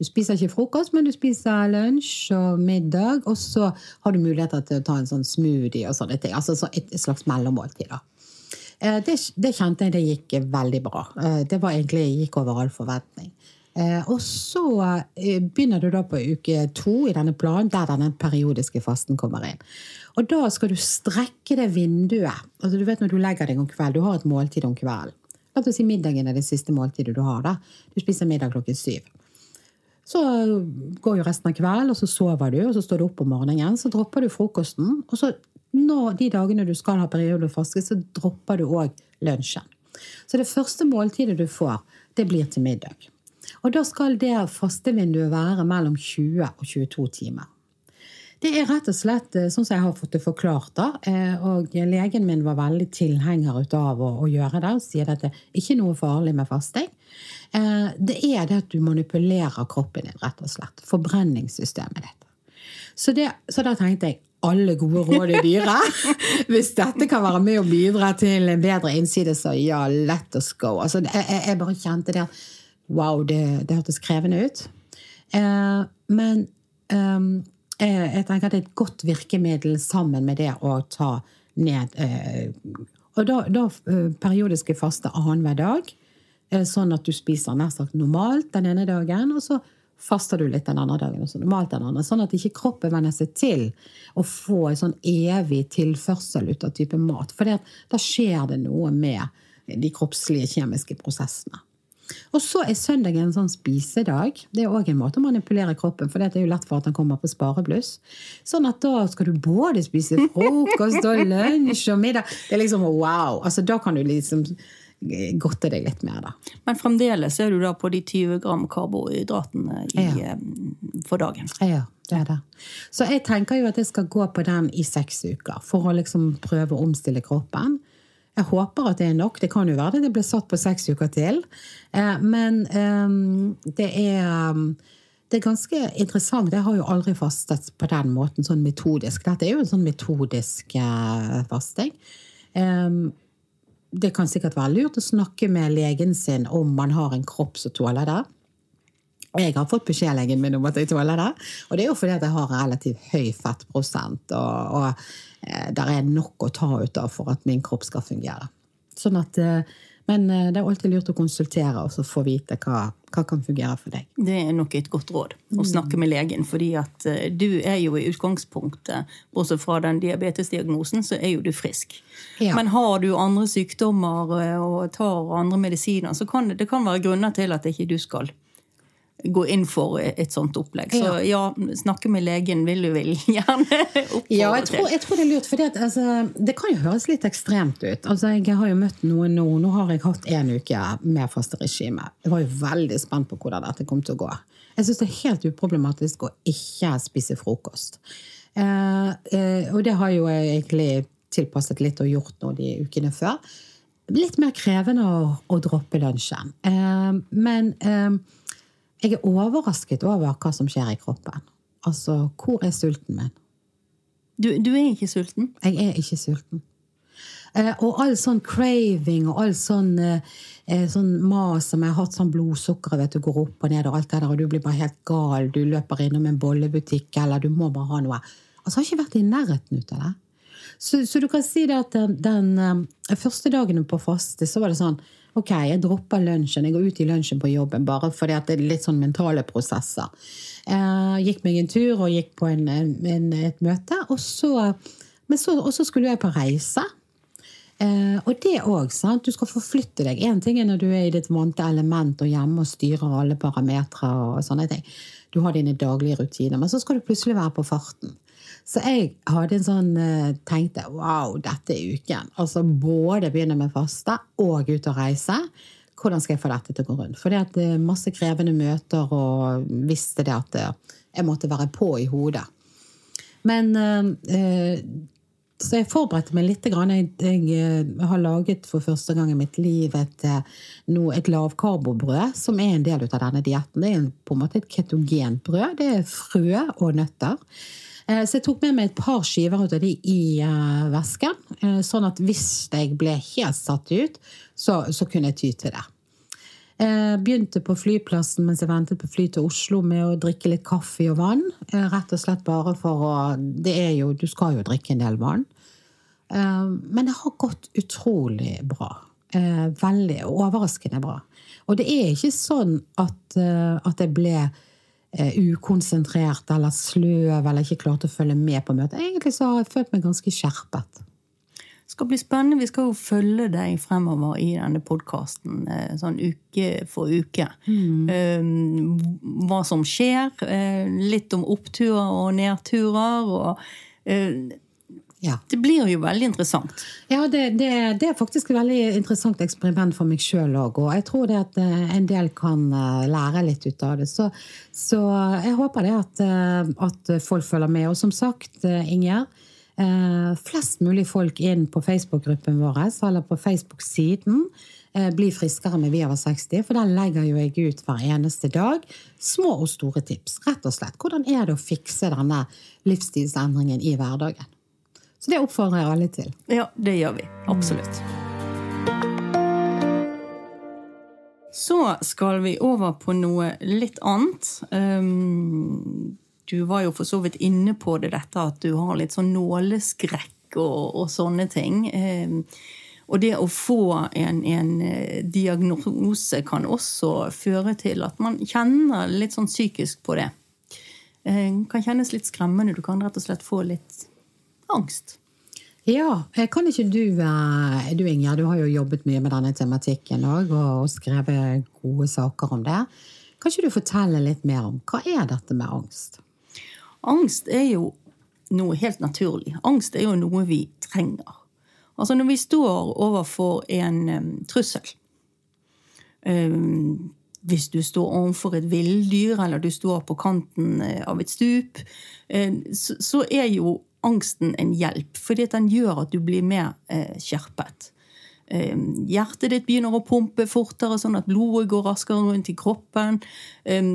du spiser ikke frokost, men du spiser lunsj og middag. Og så har du muligheter til å ta en sånn smoothie og sånne ting. Altså et slags mellommåltid. da. det, det, kjente jeg det gikk veldig bra. Eh, det var egentlig gikk over all forventning. Eh, og så begynner du da på uke to i denne planen, der denne periodiske fasten kommer inn. Og da skal du strekke det vinduet. Altså du vet når du legger deg om kvelden, du har et måltid om kvelden. La oss si middagen er det siste måltidet du har. da. Du spiser middag klokken syv. Så går jo resten av kvelden, og så sover du, og så står du opp om morgenen. Så dropper du frokosten. Og så når de dagene du skal ha periodefaste, så dropper du òg lunsjen. Så det første måltidet du får, det blir til middag. Og da skal det fastevinduet være mellom 20 og 22 timer. Det er rett og slett eh, sånn som jeg har fått det forklart. da, eh, og Legen min var veldig tilhenger av å, gjøre det og sier at det ikke er noe farlig med fasting. Eh, det er det at du manipulerer kroppen din, rett og slett. Forbrenningssystemet ditt. Så, det, så da tenkte jeg alle gode råd er dyre. Hvis dette kan være med å bidra til en bedre innside, så ja, let us go. Altså, jeg, jeg, bare kjente det at wow, det, det hørtes krevende ut. Eh, men eh, jeg tenker at det er et godt virkemiddel sammen med det å ta ned eh, Og da, da eh, periodiske faste annenhver dag. Eh, sånn at du spiser nær sagt normalt den ene dagen, og så faster du litt den andre dagen. og så normalt den andre, Sånn at ikke kroppen venner seg til å få en sånn evig tilførsel ut av type mat. For da skjer det noe med de kroppslige kjemiske prosessene. Og så er søndag en sånn spisedag. Det er òg en måte å manipulere kroppen for det er jo lett for at han kommer på sparebluss. Sånn at da skal du både spise frokost og lunsj og middag. Det er liksom wow! Altså, da kan du liksom godte deg litt mer, da. Men fremdeles er du da på de 20 gram karbohydratene i, ja. Eh, for dagen? Ja, det er det. Så jeg tenker jo at jeg skal gå på den i seks uker for å liksom prøve å omstille kroppen. Jeg håper at det er nok. Det kan jo være det det ble satt på seks uker til. Eh, men ehm, det er det er ganske interessant. Jeg har jo aldri fastet på den måten, sånn metodisk. Dette er jo en sånn metodisk eh, fasting. Ehm, det kan sikkert være lurt å snakke med legen sin om man har en kropp som tåler det. Jeg har fått beskjed legen min om at jeg tåler det. Og det er jo fordi at jeg har relativt høy fettprosent, og, og eh, der er nok å ta ut av for at min kropp skal fungere. Sånn at eh, men eh, det er alltid lurt å konsultere og få vite hva, hva, kan fungere for deg. Det er nok et godt råd å snakke med legen. fordi at du er jo i utgangspunktet, bortsett fra den diabetesdiagnosen, så er jo du frisk. Ja. Men har du andre sykdommer og tar andre medisiner, så kan det, det kan være grunner til at ikke du skal gå inn for et sånt opplegg. Så ja, snakke med legen vil du vel gjerne oppfordre ja, jeg tror, jeg tror det er lurt. For det, altså, det kan jo høres litt ekstremt ut. Altså, jeg har jo møtt noen nå. Nå har jeg hatt en uke med fasteregime. Jeg var jo veldig spent på hvordan dette kom til å gå. Jeg syns det er helt uproblematisk å ikke spise frokost. Eh, eh, og det har jo jeg egentlig tilpasset litt og gjort nå de ukene før. Litt mer krevende å, å droppe lunsjen. Eh, men eh, jeg er overrasket over hva som skjer i kroppen. Altså, hvor er sulten min? Du, du er ikke sulten? Jeg er ikke sulten. Eh, og all sånn craving og all sånn, eh, eh sånn mas som jeg har hatt sånn blodsukkeret vet du, går opp og ned, og alt det der, og du blir bare helt gal, du løper innom en bollebutikk, eller du må bare ha noe. Altså, jeg har ikke vært i nærheten ut av det. Så, så, du kan si det at den, den første dagen på faste, så var det sånn Ok, jeg dropper lunsjen. Jeg går ut i lunsjen på jobben bare fordi det er litt sånn mentale prosesser. Jeg gikk meg en tur og gikk på en, en, et møte, og så, så, og så skulle jeg på reise. Eh, og det òg. Du skal forflytte deg. Én ting er når du er i ditt vante element og hjemme og styrer alle parametere og sånne ting. Du har dine daglige rutiner. Men så skal du plutselig være på farten. Så jeg hadde en sånn, eh, tenkte wow, dette er uken. Altså både begynne med faste og ut og reise. Hvordan skal jeg få dette til å gå rundt? For det er masse krevende møter, og visste det at eh, jeg måtte være på i hodet. Men eh, så jeg forberedte meg litt. Jeg, har laget for første gang i mitt liv et, et lavkarbobrød, som er en del av denne dietten. Det er på en måte et ketogenbrød. Det er frø og nøtter. Eh, så jeg tok med meg et par skiver ut av de i uh, vesken. Uh, sånn at hvis jeg ble helt satt ut, så, så kunne jeg ty til det. Jeg begynte på flyplassen mens jeg ventet på fly til Oslo med å drikke litt kaffe og vann. Rett og slett bare for å det er jo, Du skal jo drikke en del vann. Men det har gått utrolig bra. Veldig overraskende bra. Og det er ikke sånn at, at jeg ble Eh, ukonsentrert eller sløv eller ikke klarte å følge med på møtet. Egentlig så har jeg følt meg ganske skjerpet. Det skal bli spennende. Vi skal jo følge deg fremover i denne podkasten eh, sånn uke for uke. Mm. Eh, hva som skjer. Litt om oppturer og nedturer. og ja. Det blir jo veldig interessant. Ja, det, det, det, er faktisk et veldig interessant eksperiment for meg sjøl òg. Og jeg tror det at eh, en del kan eh, lære litt ut av det. Så, så jeg håper det at, eh, at, folk følger med. Og som sagt, Inger, flest mulig folk inn på Facebook-gruppen vår eller på Facebook-siden. Bli friskere med Vi over 60, for der legger jo jeg ut hver eneste dag små og store tips. Rett og slett. Hvordan er det å fikse denne livsstilsendringen i hverdagen? Så det oppfordrer jeg alle til. Ja, det gjør vi. Absolutt. Så skal vi over på noe litt annet. Um, du var jo for så vidt inne på det, dette at du har litt sånn nåleskrekk og, og sånne ting. Um, og det å få en, en, eh, diagnose kan også føre til at man kjenner litt sånn psykisk på det. Det um, kan kjennes litt skremmende. Du kan rett og slett få litt angst. Ja, eh, kan ikke du, eh, du Inger, du har jo jobbet mye med denne tematikken òg, og skrevet gode saker om det. Kan ikke du fortelle litt mer om hva er dette med angst? Angst er jo noe helt naturlig. Angst er jo noe vi trenger. Altså når vi står overfor en um, trussel um, Hvis du står overfor et villdyr, eller du står på kanten av et stup, så, så er jo angsten en hjelp, fordi den gjør at du blir mer eh, skjerpet. Eh, hjertet ditt begynner å pumpe fortere, sånn at blodet går raskere rundt i kroppen. Eh,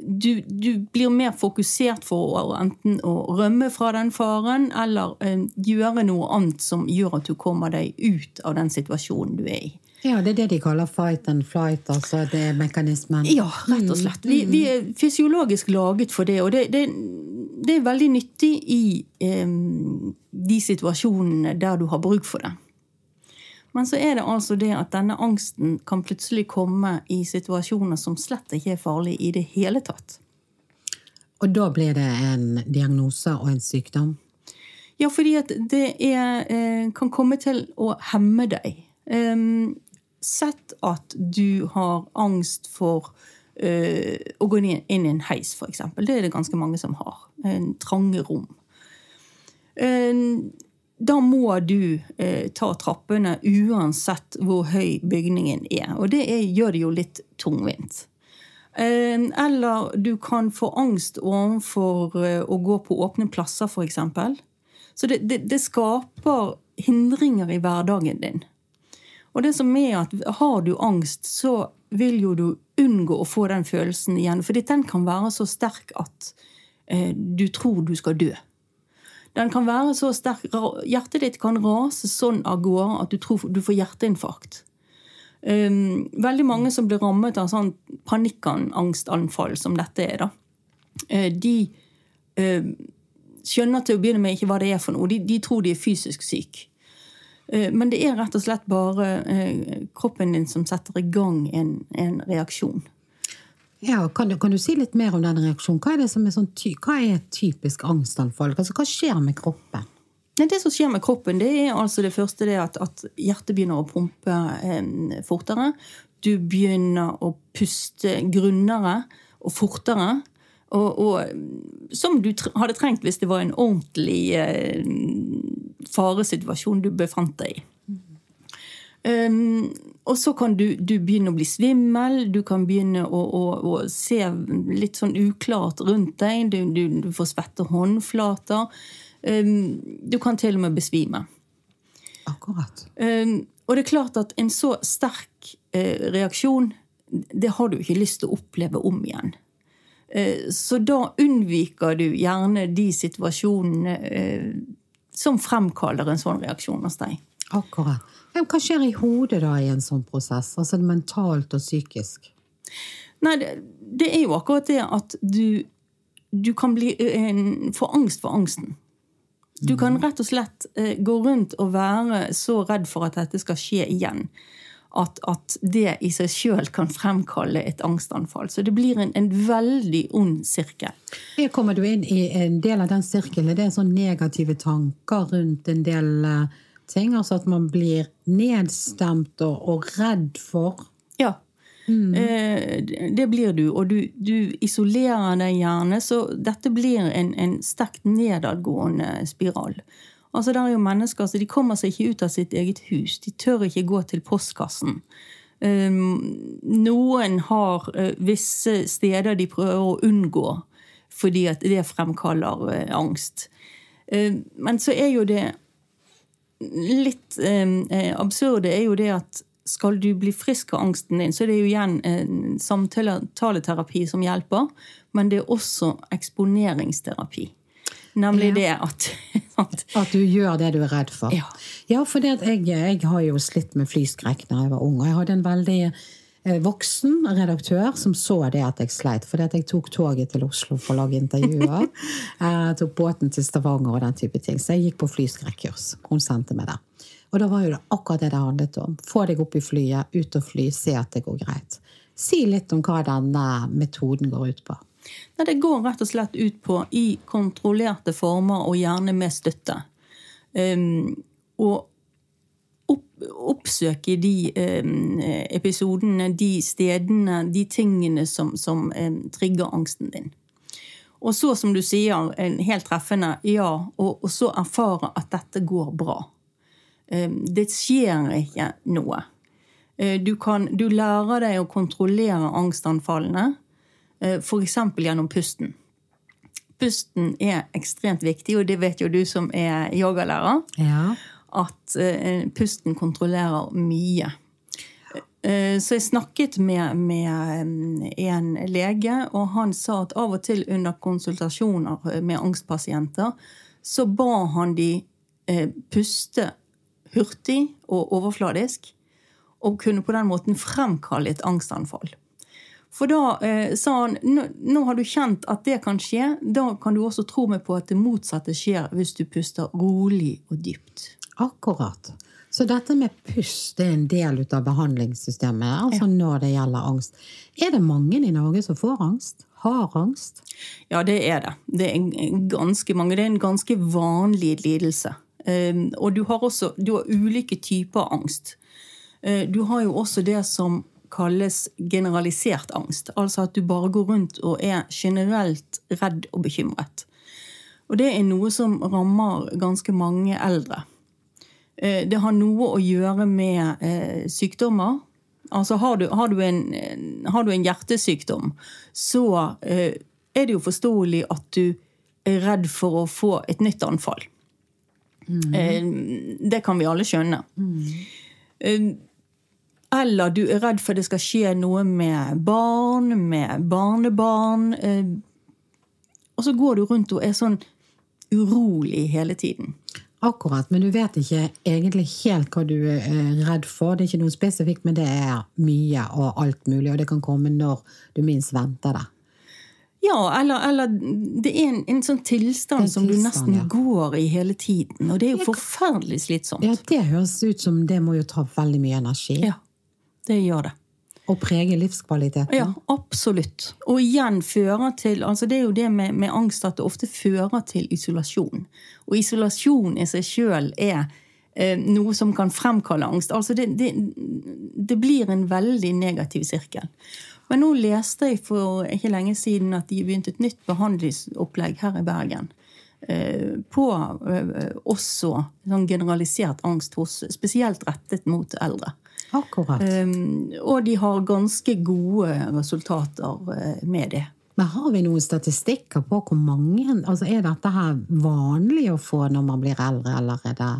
du, du, blir mer fokusert for å, enten å rømme fra den faren eller eh, gjøre noe annet som gjør at du kommer deg ut av den situasjonen du er i. Ja, Det er det de kaller fight and flight, altså det er mekanismen? Ja, rett og slett. Vi, vi er fysiologisk laget for det. Og det, det, det er veldig nyttig i eh, de situasjonene der du har bruk for det. Men så er det altså det at denne angsten kan plutselig komme i situasjoner som slett ikke er farlige i det hele tatt. Og da blir det en diagnose og en sykdom? Ja, fordi at det er, eh, kan komme til å hemme deg. Um, sett at du har angst for uh, å gå inn, i en heis, f.eks. Det er det ganske mange som har. En trange rom. Uh, da må du uh, ta trappene uansett hvor høy bygningen er. Og det er, gjør det jo litt tungvint. Eller du kan få angst overfor eh, å gå på åpne plasser, f.eks. Så det, det, det, skaper hindringer i hverdagen din. Og det som er at har du angst, så vil jo du unngå å få den følelsen igjen. For den kan være så sterk at eh, du tror du skal dø. Den kan være så sterk, Hjertet ditt kan rase sånn av gårde at du tror du får hjerteinfarkt. Um, veldig mange som blir rammet av sånn panikkangstanfall som dette er, da, uh, de uh, skjønner til å begynne med ikke hva det er for noe. De, de tror de er fysisk syke. Uh, men det er rett og slett bare kroppen din som setter i gang en, en reaksjon. Ja, kan du, kan du, si litt mer om den reaksjonen? Hva er, er, sånn, et typisk angstanfall? Altså, hva skjer med kroppen? Det som skjer med kroppen, det er altså det første det at, at, hjertet begynner å pumpe eh, fortere. Du begynner å puste grunnere og fortere. Og, og som du hadde trengt hvis det var en ordentlig eh, faresituasjon du befant deg i. Um, og så kan du, du, begynne å bli svimmel, du kan begynne å, å, å se litt sånn uklart rundt deg. Du, du, du får svette håndflater. Um, du kan til og med besvime. Akkurat. Um, og det er klart at en så sterk uh, reaksjon, det har du ikke lyst til å oppleve om igjen. Uh, så da unnviker du gjerne de situasjonene uh, som fremkaller en sånn reaksjon hos deg. Akkurat. Hva skjer i hodet da i en sånn prosess? Altså mentalt og psykisk? Nei, det, det er jo akkurat det at du, du kan bli, en, få angst for angsten. Du kan rett og slett gå rundt og være så redd for at dette skal skje igjen. At, at det i seg sjøl kan fremkalle et angstanfall. Så det blir en, en veldig ond sirkel. Her kommer du inn i en del av den sirkelen. Det er sånn negative tanker rundt en del uh, ting? Altså at man blir nedstemt og, og redd for? Ja. Mm. Eh, det blir du, og du, du, isolerer deg gjerne. Så dette blir en, en sterkt nedadgående spiral. Altså, det er jo mennesker så de kommer seg ikke ut av sitt eget hus. De tør ikke gå til postkassen. Um, noen har uh, visse steder de prøver å unngå fordi at det fremkaller uh, angst. Uh, men så er jo det litt eh, absurde er jo det at skal du bli frisk av angsten din, så er det jo igjen en samtaleterapi som hjelper. Men det er også eksponeringsterapi. Nemlig ja. det at, at, du gjør det du er redd for. Ja, ja for jeg, jeg, har jo slitt med flyskrekk da jeg var ung. og jeg hadde en veldig Eh, voksen redaktør som så det at jeg sleit. Fordi at jeg tok toget til Oslo for å lage intervjuer. jeg tok båten til Stavanger og den type ting. Så jeg gikk på flyskrekkurs. Hun sendte meg det. Og da var jo det akkurat det det handlet om. Få deg opp i flyet, ut og fly, se at det går greit. Si litt om hva denne metoden går ut på. Nei, det går rett og slett ut på i kontrollerte former og gjerne med støtte. Um, og oppsøke de um, episodene, de stedene, de tingene som, som um, trigger angsten din. Og så, som du sier, helt treffende, ja, og, og så erfare at dette går bra. Eh, det skjer ikke noe. Du, kan, du lærer deg å kontrollere angstanfallene, f.eks. gjennom pusten. Pusten er ekstremt viktig, og det vet jo du som er yogalærer. Ja at eh, pusten kontrollerer mye. Eh, så jeg snakket med, med, eh, en lege, og han sa at av og til under konsultasjoner med angstpasienter, så ba han de puste hurtig og overfladisk, og kunne på den måten fremkalle et angstanfall. For da eh, sa han nå, nå har du kjent at det kan skje. Da kan du også tro meg på at det motsatte skjer hvis du puster rolig og dypt. Akkurat. Så dette med pust er en del av behandlingssystemet altså ja. når det gjelder angst. Er det mange i Norge som får angst? Har angst? Ja, det er det. Det er ganske mange. Det er en ganske vanlig lidelse. Ehm, og du har også du har ulike typer angst. Eh, du har jo også det som kalles generalisert angst. Altså at du bare går rundt og er generelt redd og bekymret. Og det er noe som rammer ganske mange eldre. Eh, det har noe å gjøre med eh, sykdommer. Altså har du, har du, en, har du en, hjertesykdom, så eh, er det jo forståelig at du er redd for å få et nytt anfall. Mm. Det kan vi alle skjønne. Mm. Eller du er redd for det skal skje noe med barn, med barnebarn. Og så går du rundt og er sånn urolig hele tiden. Akkurat, men du vet ikke egentlig helt hva du er redd for. Det er ikke noe spesifikt, men det er mye og alt mulig, og det kan komme når du minst venter det. Ja, eller, eller det er en, en sånn tilstand, en som du nesten ja. går i hele tiden. Og det er jo forferdelig slitsomt. Ja, det høres ut som det må jo ta veldig mye energi. Ja, det gjør det. Og preger livskvaliteten. Ja, absolutt. Og igjen fører til altså Det er jo det med, med angst at det ofte fører til isolasjon. Og isolasjon i seg sjøl er eh, noe som kan fremkalle angst. Altså det, det, det blir en veldig negativ sirkel. Men nå leste jeg for ikke lenge siden at de begynte et nytt behandlingsopplegg her i Bergen. Eh, på eh, også sånn generalisert angst hos spesielt rettet mot eldre. Akkurat. Um, og de har ganske gode resultater med det. Men har vi noen statistikker på hvor mange altså Er dette her vanlig å få når man blir eldre, eller er det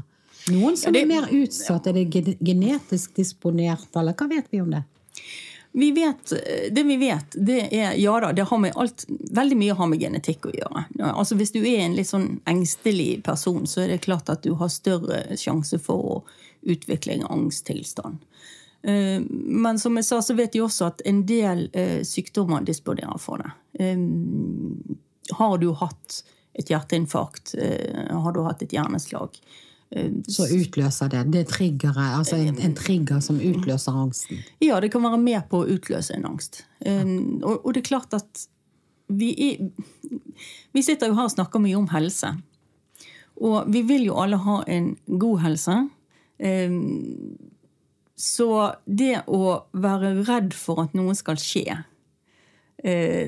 noen som ja, det, er mer utsatt? Er det genetisk disponert, eller hva vet vi om det? Vi vet, det vi vet, det er Ja da, det har med alt, veldig mye har med genetikk å gjøre. Altså Hvis du er en litt sånn engstelig person, så er det klart at du har større sjanse for å utvikle en angsttilstand. Eh, men som jeg sa, så vet de også at en del eh, sykdommer disponerer for det. Eh, har du hatt et hjerteinfarkt, har du hatt et hjerneslag, så utløser det. Det er triggere, altså en, en, trigger som utløser angsten? Ja, det kan være med på å utløse en angst. Og, og, det er klart at vi, er, vi sitter jo her og snakker mye om helse. Og vi vil jo alle ha en god helse. Um, så det å være redd for at noe skal skje, uh,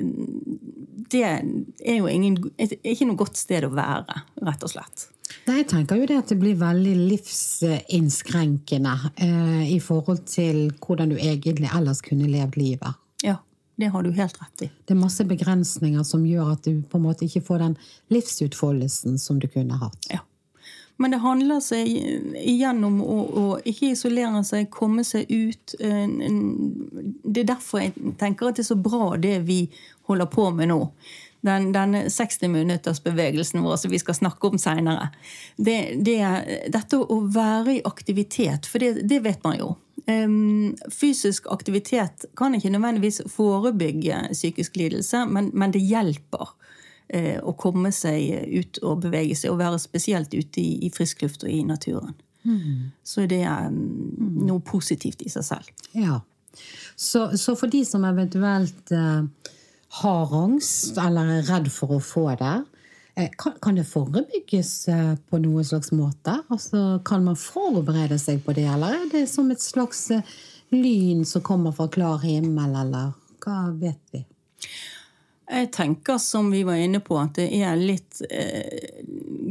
det er jo ingen, ikke noe godt sted å være, rett og slett. Nei, jeg tenker jo det at det blir veldig livsinnskrenkende eh, i forhold til hvordan du egentlig ellers kunne levd livet. Ja, det har du helt rett i. Det er masse begrensninger som gjør at du på en måte ikke får den livsutfoldelsen som du kunne hatt. Ja. Men det handler seg igjen om å, å, ikke isolere seg, komme seg ut. Det er derfor jeg tenker at det er så bra det vi holder på med nå den, den 60 minutters bevegelsen vår som vi skal snakke om seinere. Det, det, dette å være i aktivitet, for det, det vet man jo. Fysisk aktivitet kan ikke nødvendigvis forebygge psykisk lidelse, men, men det hjelper å komme seg ut og bevege seg, og være spesielt ute i, i frisk luft og i naturen. Mm. Så det er um, noe positivt i seg selv. Ja. Så, så for de som eventuelt uh har angst eller er redd for å få det, eh, kan, det forebygges eh, på noen slags måte? Altså, kan man forberede seg på det, eller er det som et slags eh, lyn som kommer fra klar himmel, eller hva vet vi? Jeg tenker, som vi var inne på, at det er litt eh,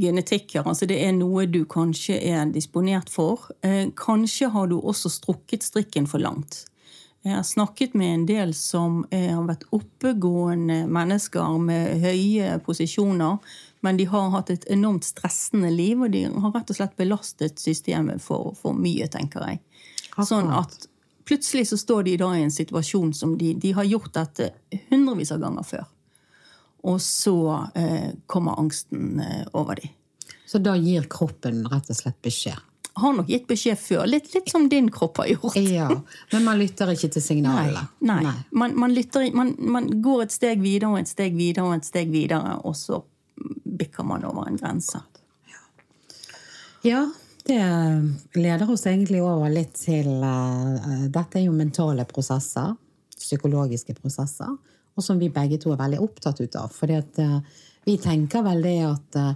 genetikk her. Altså det er noe du kanskje er disponert for. Eh, kanskje har du også strukket strikken for langt. Jeg har snakket med en del som har vært oppegående mennesker med høye posisjoner, men de har hatt et enormt stressende liv, og de har rett og slett belastet systemet for, for mye, tenker jeg. Sånn at plutselig så står de da i en situasjon som de, de har gjort dette hundrevis av ganger før. Og så eh, kommer angsten eh, over dem. Så da gir kroppen rett og slett beskjed? har nok gitt beskjed før. Litt, litt som din kropp har gjort. Ja, Men man lytter ikke til signalet. Nei. nei. Man, man, lytter, man, man, går et steg videre og et steg videre og et steg videre, og så bikker man over en grense. Ja, det leder oss egentlig over litt til uh, Dette er jo mentale prosesser. Psykologiske prosesser. Og som vi begge to er veldig opptatt ut av. fordi uh, vi tenker vel det at uh,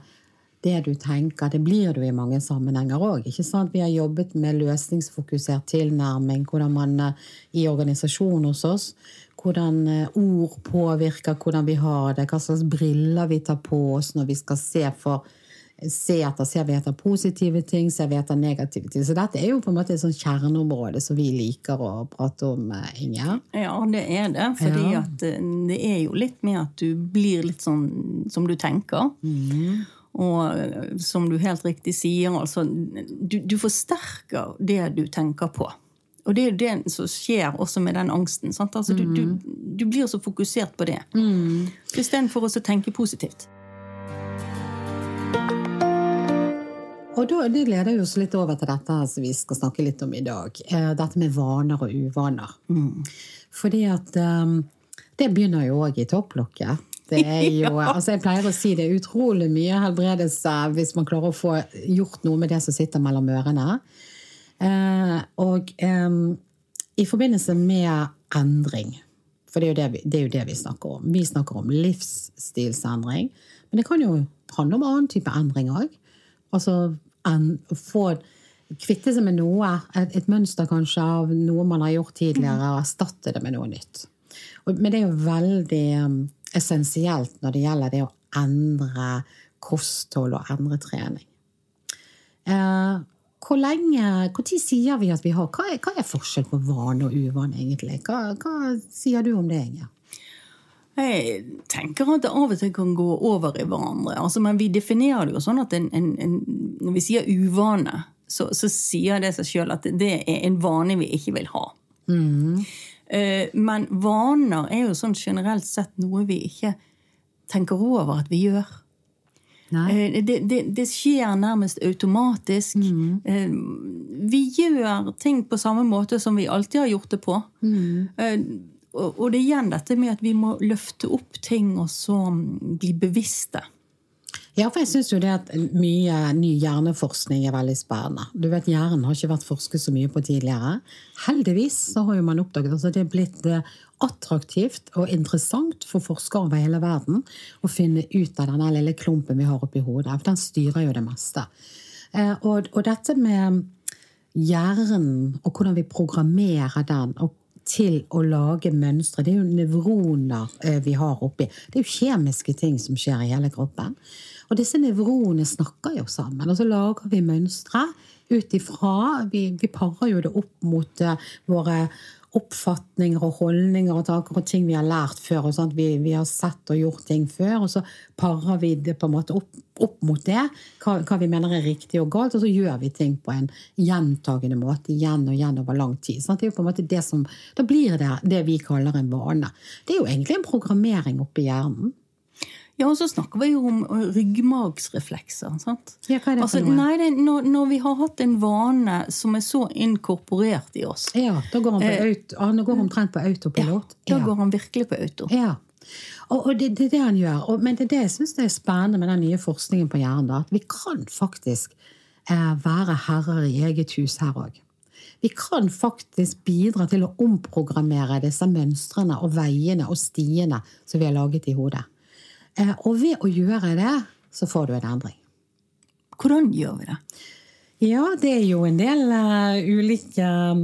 det du tenker. Det blir du i mange sammenhenger òg. Vi har jobbet med løsningsfokusert tilnærming, hvordan man eh, i organisasjonen hos oss hvordan eh, ord påvirker hvordan vi har det, hva slags briller vi tar på oss når vi skal se for se etter, ser vi etter positive ting, ser vi etter negative ting. Så dette er jo på en måte et sånt kjerneområde som vi liker å prate om, eh, Inger. Ja, det er det. Fordi ja. det er jo litt med at du blir litt sånn som du tenker. Mm. Og som du helt riktig sier, altså du, du, forsterker det du tenker på. Og det er jo det som skjer også med den angsten. Altså, mm. du, du, mm. du, blir så fokusert på det. Mm. Istedenfor å tenke positivt. Og da, Det leder oss litt over til dette som vi skal snakke litt om i dag. Eh, dette med vaner og uvaner. Mm. Fordi at um, Det begynner jo òg i topplokket. Det er jo, altså Jeg pleier å si det er utrolig mye helbredelse hvis man klarer å få gjort noe med det som sitter mellom ørene. Eh, og eh, i forbindelse med endring, for det er, det, vi, det er, jo det vi, snakker om Vi snakker om livsstilsendring, men det kan jo handle om annen type endring òg. Altså en, få kvitte seg med noe, et, et, mønster kanskje av noe man har gjort tidligere, og erstatte det med noe nytt. Og, men det er jo veldig um, essensielt når det gjelder det å endre kosthold og endre trening. Eh, hvor lenge, Når sier vi at vi har Hva er, hva er forskjell på vane og uvane, egentlig? Hva, hva sier du om det, Inger? Jeg tenker at det av og til kan gå over i hverandre. Altså, men vi definerer det jo sånn at en, en, en, når vi sier uvane, så, så sier det seg sjøl at det er en vane vi ikke vil ha. Mm. Eh, men vaner er jo sånn generelt sett noe vi ikke tenker over at vi gjør. Eh, det, det, det, skjer nærmest automatisk. Mm. Eh, vi gjør ting på samme måte som vi alltid har gjort det på. Mm. Og det er igjen dette med at vi må løfte opp ting og så bli bevisste. Ja, for jeg syns jo det at mye ny hjerneforskning er veldig spennende. Du vet, Hjernen har ikke vært forsket så mye på tidligere. Heldigvis så har jo man oppdaget at det er blitt eh, attraktivt og interessant for forskere over hele verden å finne ut av denne lille klumpen vi har oppi hodet. For den styrer jo det meste. Eh, og, og dette med hjernen og hvordan vi programmerer den, og til å lage mønstre. Det er jo nevroner eh, vi har oppi. Det er jo kjemiske ting som skjer i hele kroppen. Og disse nevronene snakker jo sammen, og så lager vi mønstre ut ifra vi, vi, parer jo det opp mot uh, våre oppfatninger og holdninger og tanker og ting vi har lært før. og vi, vi, har sett og gjort ting før, og så parer vi det på en måte opp, opp mot det. Hva, hva, vi mener er riktig og galt, og så gjør vi ting på en gjentagende måte igjen og igjen over lang tid. Sant? Det er jo på en måte det som, Da blir det det vi kaller en vane. Det er jo egentlig en programmering oppi hjernen. Ja, og så snakker vi jo om ryggmargsreflekser. sant? Ja, hva er det altså, for noe? Nei, det, når, når, vi har hatt en vane som er så inkorporert i oss Ja, da går han, på eh, auto, han går omtrent på autopilot. Ja, da ja. går han virkelig på auto. Ja. Og, og det, det, er det han gjør. Og, men det er det jeg syns er spennende med den nye forskningen på hjernen. at vi kan faktisk eh, være herrer i eget hus her òg. Vi kan faktisk bidra til å omprogrammere disse mønstrene og veiene og stiene som vi har laget i hodet. Eh, og ved å gjøre det, så får du en endring. Hvordan gjør vi det? Ja, det er jo en del uh, ulike um,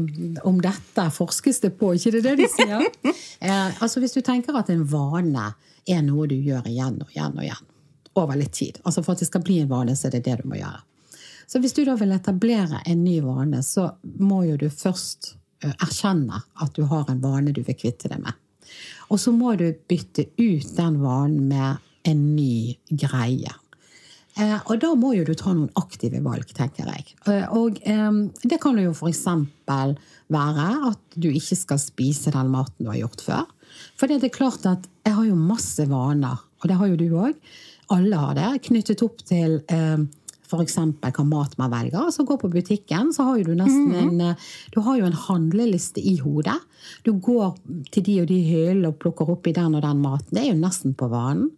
Om dette forskes det på, ikke det det de sier? uh, altså Hvis du tenker at en vane er noe du gjør igjen og igjen og igjen over litt tid Altså For at det skal bli en vane, så er det det du må gjøre. Så hvis du da vil etablere en ny vane, så må jo du først uh, erkjenne at du har en vane du vil kvitte deg med. Og så må du bytte ut den vanen med en ny greie. Eh, og da må jo du ta noen aktive valg, tenker jeg. Eh, og eh, det kan jo f.eks. være at du ikke skal spise den maten du har gjort før. For det er klart at jeg har jo masse vaner, og det har jo du òg. Alle har det, knyttet opp til eh, f.eks. hva mat man velger. Så gå på butikken, så har du nesten mhm. en eh, Du har jo en handleliste i hodet. Du går til de og de hyllene og plukker opp i den og den maten. Det er jo nesten på vanen.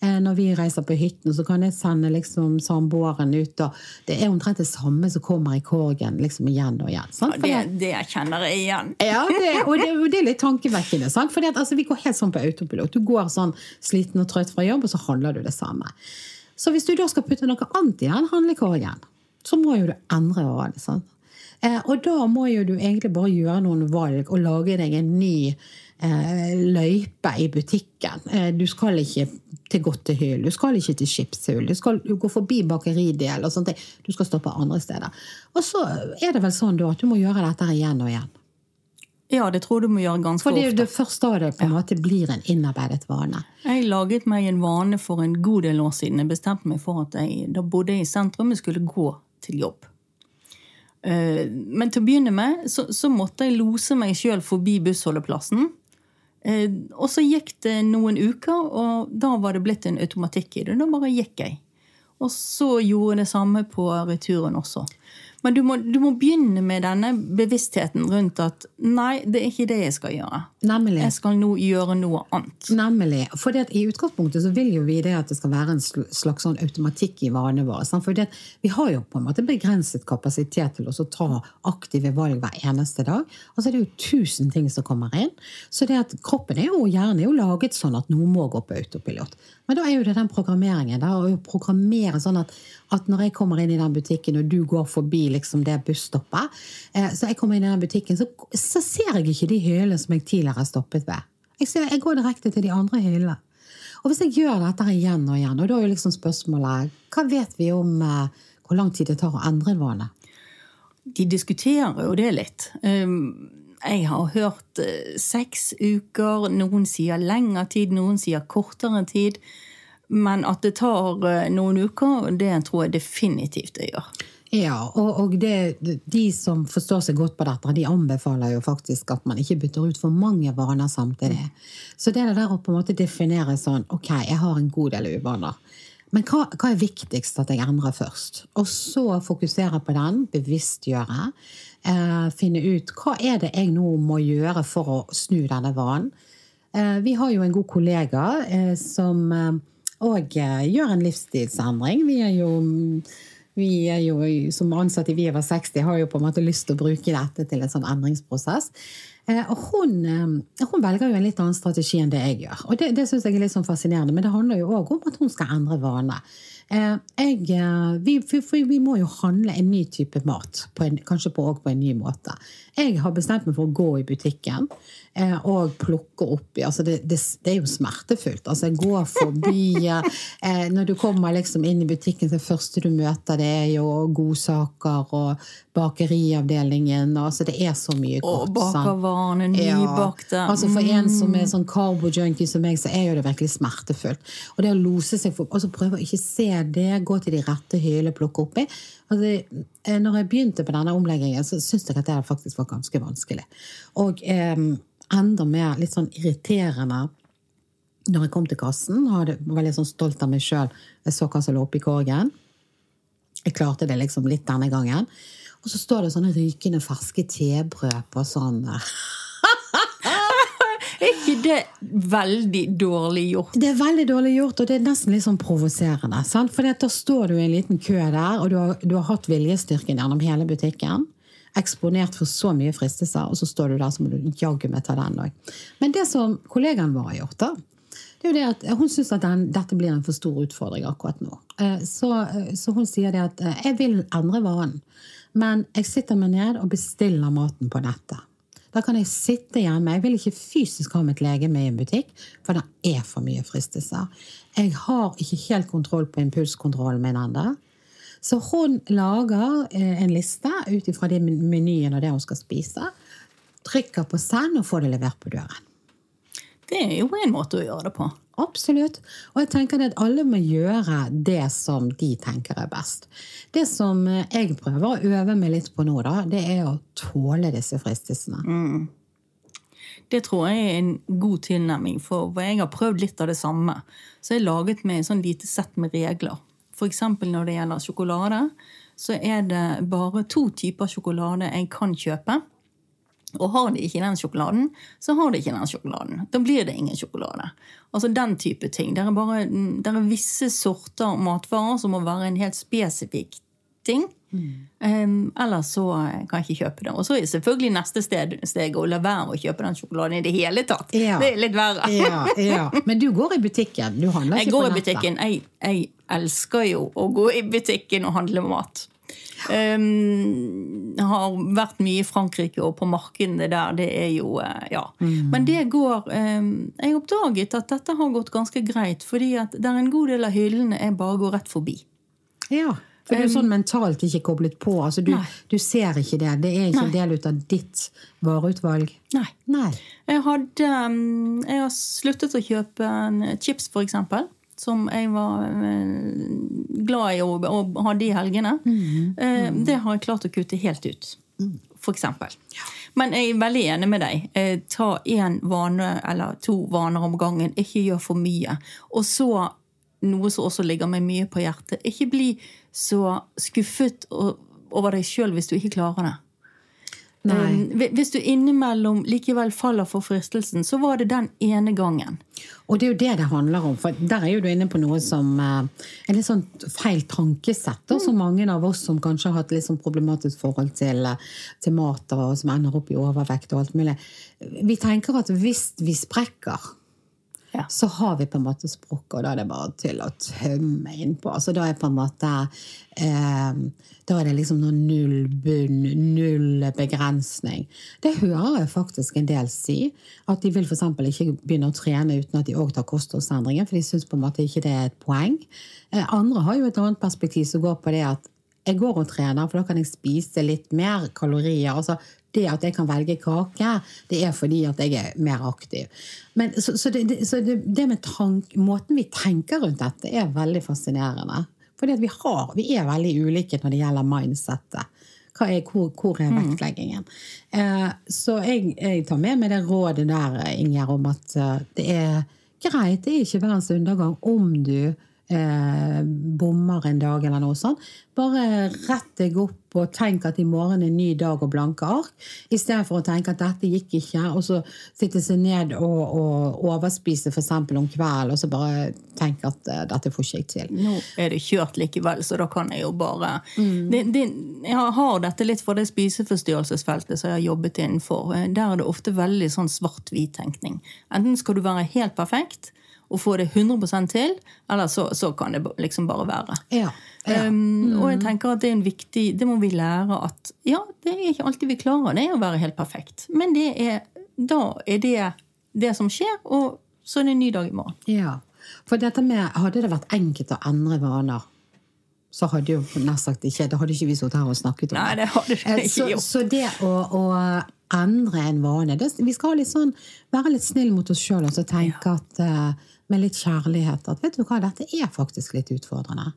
Eh, når vi reiser på hytten, så kan jeg sende liksom samboeren ut. og Det er omtrent det samme som kommer i korgen liksom igjen og igjen. Sant? Ja, det, det kjenner jeg igjen. Ja, det, og det, det, er litt tankevekkende. Sant? For altså, vi går helt sånn på autopilot. Du går sånn sliten og trøtt fra jobb, og så handler du det samme. Så hvis du da skal putte noe annet i den handlekorgen, så må jo du endre vanen. sant? Eh, og da må jo du egentlig bare gjøre noen valg og lage deg en ny eh, løype i butikken. Eh, du skal ikke til Godtehyll, du skal ikke til Skipshull, du skal gå forbi bakeridel og sånt. Du skal stoppe andre steder. Og så er det vel sånn da at du må gjøre dette igjen og igjen. Ja, det tror du må gjøre ganske For det er jo først av det på en måte blir en innarbeidet vane. Jeg laget meg en vane for en god del år siden. Jeg bestemte meg for at jeg, da bodde jeg i sentrum, jeg skulle gå til jobb. Eh, Men til å begynne med så, så måtte jeg lose meg sjøl forbi bussholdeplassen. Eh, Og så gikk det noen uker, og da var det blitt en automatikk i det. Da bare gikk jeg. Og så gjorde jeg det samme på returen også. Men du må, du må begynne med denne bevisstheten rundt at nei, det er ikke det jeg skal gjøre. Nemlig. Jeg skal nå gjøre noe annet. Nemlig. For I utgangspunktet så vil jo vi det at det skal være en slags sånn automatikk i vanene våre. For vi har jo på en måte begrenset kapasitet til å ta aktive valg hver eneste dag. Og så er det jo tusen ting som kommer inn. Så det at kroppen er jo hjernen er jo laget sånn at noe må gå på autopilot. Men da er jo det den programmeringen. da, Å programmere sånn at, at når jeg kommer inn i den butikken, og du går forbi liksom det busstoppet, eh, så jeg kommer inn i den butikken, så, så ser jeg ikke de hyllene som jeg tidligere har stoppet ved. Jeg, ser, jeg går direkte til de andre hyllene. Og hvis jeg gjør dette igjen og igjen, og da er jo liksom spørsmålet Hva vet vi om eh, hvor lang tid det tar å endre en vane? De diskuterer jo det litt. Um, Jeg har hørt eh, seks uker, noen sier lengre tid, noen sier kortere tid. Men at det tar eh, noen uker, det tror jeg definitivt det gjør. Ja, og, og det, de som forstår seg godt på dette, de anbefaler jo faktisk at man ikke bytter ut for mange vaner samtidig. Så det er det der å på en måte definere sånn Ok, jeg har en god del uvaner. Men hva, hva er viktigst at jeg endrer først? Og så fokusere på den, bevisstgjøre. Eh, finne ut hva er det jeg nå må gjøre for å snu denne vanen. Eh, vi har jo en god kollega eh, som òg eh, gjør en livsstilsendring. Vi er jo vi er jo som ansatte i Vi over 60 har jo på en måte lyst til å bruke dette til en sånn endringsprosess. Eh, Og hun, eh, hun velger jo en litt annen strategi enn det jeg gjør. Og det, det syns jeg er litt sånn fascinerende, men det handler jo òg om at hun skal endre vane. Eh, Jeg, eh, vi, vi må jo handle en ny type mat, på en, kanskje på, også på en ny måte. Jeg har bestemt meg for å gå i butikken eh, og plukke oppi. Altså det, det, det er jo smertefullt. Altså gå forbi eh, Når du kommer liksom inn i butikken, det første du møter, det er jo godsaker og bakeriavdelingen. Altså det er så mye godt. Og bakervarene, nybakte. Ja, altså For en som er sånn carbo-junkie som meg, så er jo det virkelig smertefullt. Og det å lose seg for, altså prøve å ikke se det, gå til de rette hyllene, plukke oppi. Altså, eh, når jeg begynte på denne omleggingen, så syntes jeg at det faktisk var ganske vanskelig. Og eh, enda mer litt sånn irriterende når jeg kom til kassen. Jeg var litt sånn stolt av meg sjøl. Jeg så hva som lå oppi korgen. Jeg klarte det liksom litt denne gangen. Og så står det sånne rykende ferske tebrød på sånn eh, Ikke det veldig dårlig gjort? Det er veldig dårlig gjort, og det er nesten litt sånn provoserende. For da står du i en liten kø der, og du har, du har hatt viljestyrken gjennom hele butikken. Eksponert for så mye fristelser, og så står du der, så må du jaggu meg ta den òg. Men det som kollegaen vår har gjort, da, det er jo det at hun syns at den, dette blir en for stor utfordring akkurat nå. Eh, Så, eh, så hun sier det at eh, jeg vil endre vanen, men jeg sitter meg ned og bestiller maten på nettet. Da kan jeg sitte hjemme. Jeg vil ikke fysisk ha mitt legeme i en butikk, for det er for mye fristelser. Jeg har ikke helt kontroll på impulskontrollen min ennå. Så hun lager eh, en liste ut ifra menyen og det hun skal spise. Trykker på send og får det levert på døren. Det er jo en måte å gjøre det på. Absolutt. Og jeg tenker at alle må gjøre det som de tenker er best. Det som jeg prøver å øve meg litt på nå, da, det er å tåle disse fristelsene. Det tror jeg er en god tilnærming, for jeg har prøvd litt av det samme. Så jeg har laget meg et sånn lite sett med regler. F.eks. når det gjelder sjokolade, så er det bare to typer sjokolade jeg kan kjøpe. Og har de ikke den sjokoladen, så har de ikke den sjokoladen. Da blir det ingen sjokolade. Altså den type ting. Det er, bare, det er visse sorter matvarer som må være en helt spesifikk ting. Um, ellers så kan jeg ikke kjøpe det. Og så er selvfølgelig neste sted, steg å la være å kjøpe den sjokoladen i det hele tatt. Ja. Det er litt verre. Ja, ja. Men du går i butikken? Du handler ikke på nettet? Jeg går i butikken. Jeg, jeg elsker jo å gå i butikken og handle mat. Um, har vært mye i Frankrike og på markedene der. Det er jo eh, Ja. Men det går um, Jeg oppdaget at dette har gått ganske greit, fordi at det er en god del av hyllene jeg bare går rett forbi. Ja, for du er sånn mentalt ikke koblet på. Altså, du, du ser ikke det. Det er ikke en del av ditt vareutvalg. Nei. Nei. Jeg, hadde, jeg har sluttet å kjøpe chips, for eksempel. Som jeg var eh, glad i å, å ha de helgene. mm. Det har jeg klart å kutte helt ut. For eksempel. Men jeg er veldig enig med deg. Eh, Ta én vane eller to vaner om gangen. Ikke gjør for mye. Og så noe som også ligger meg mye på hjertet. Ikke bli så skuffet over deg sjøl hvis du ikke klarer det. Nei. Um, Hvis du innimellom likevel faller for fristelsen, så var det den ene gangen. Og det er jo det det handler om, for der er jo du inne på noe som eh, er litt sånn feil tankesett. Mm. som mange av oss som kanskje har hatt litt sånn problematisk forhold til, eh, til mat, og som ender opp i overvekt og alt mulig. Vi tenker at hvis vi sprekker, Ja. så har vi på en måte språk, og da er det bare til å tømme innpå. Altså, da er på en måte eh, Da er det liksom noe null bunn, null begrensning. Det hører jeg faktisk en del si. At de vil f.eks. ikke begynne å trene uten at de òg tar kostholdsendringer, for de syns på en måte ikke det er et poeng. Eh, andre har jo et annet perspektiv som går på det at jeg går og trener, for da kan jeg spise litt mer kalorier. Altså, det at jeg kan velge kake, det er fordi at jeg er mer aktiv. Men, så så, det, så det, det med tank, måten vi tenker rundt dette, er veldig fascinerende. Fordi at vi, har, vi er veldig ulike når det gjelder mindsettet. Er, hvor, hvor er vektleggingen? Eh, så jeg, jeg tar med meg det rådet der, Ingjerd, om at eh, det er greit, det er ikke verdens undergang om du eh, bommer en dag eller noe sånt. Bare rett deg opp og tenk at i morgen er en ny dag og blanke ark, istedenfor å tenke at dette gikk ikke, og så sitte seg ned og, og overspise f.eks. om kvelden, og så bare tenke at uh, dette får ikke jeg til. Nå er det kjørt likevel, så da kan jeg jo bare det, det, Jeg har dette litt for det spiseforstyrrelsesfeltet som jeg har jobbet innenfor. Eh, Der er det ofte veldig sånn svart-hvit-tenkning. Enten skal du være helt perfekt og få det 100 til, eller så, så kan det liksom bare være. Ja, ja. Um, og jeg tenker at det er en viktig Det må vi lære at ja, det er ikke alltid vi klarer det å være helt perfekt. Men det er, da er det det som skjer, og så er det en ny dag i morgen. Ja, for dette med, hadde det vært enkelt å endre vaner, så hadde jo nesten sagt ikke, da hadde ikke vi sittet her og snakket om Nei, det hadde Eh, ikke gjort. Så det å, å endre en vane, det, vi skal litt sånn, være litt snill mot oss sjøl og så tenke at eh, med litt kjærlighet at vet du hva, dette er faktisk litt utfordrende.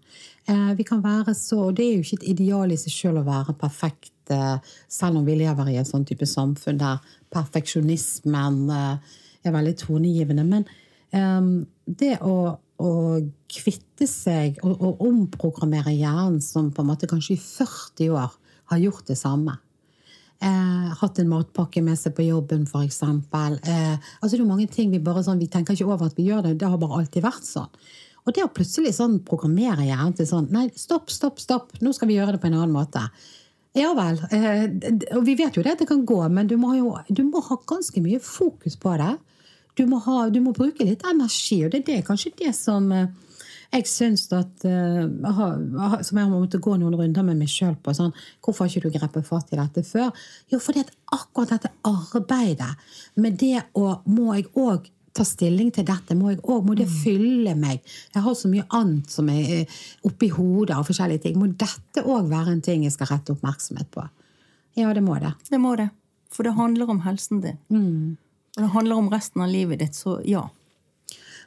Eh, vi kan være så, og Det er jo ikke et ideal i seg sjøl å være perfekt, eh, selv om vi lever i en sånn type samfunn der perfeksjonismen eh, er veldig tonegivende. Men eh, det å, å kvitte seg og, og omprogrammere hjernen, som på en måte kanskje i 40 år har gjort det samme Eh, hatt en matpakke med seg på jobben, f.eks. Eh, altså det er mange ting vi bare sånn, vi tenker ikke over at vi gjør det. Det har bare alltid vært sånn. Og det å plutselig sånn programmere hjernen til sånn Nei, stopp, stopp, stopp. Nå skal vi gjøre det på en annen måte. Ja vel. Eh, og vi vet jo det at det kan gå, men du må, jo, du må ha ganske mye fokus på det. Du må, ha, du må bruke litt energi, og det er det, kanskje det som eh, jeg syns at eh, jeg har, Som jeg har måttet gå noen runder med meg sjøl på. Sånn, hvorfor har ikke du grepet fatt i dette før? Jo, fordi at akkurat dette arbeidet med det å Må jeg òg ta stilling til dette? Må, jeg også, må det fylle meg? Jeg har så mye annet som er eh, oppi hodet av forskjellige ting. Må dette òg være en ting jeg skal rette oppmerksomhet på? Ja, det må det. Det må det. For det handler om helsen din. Og det handler om resten av livet ditt, så ja.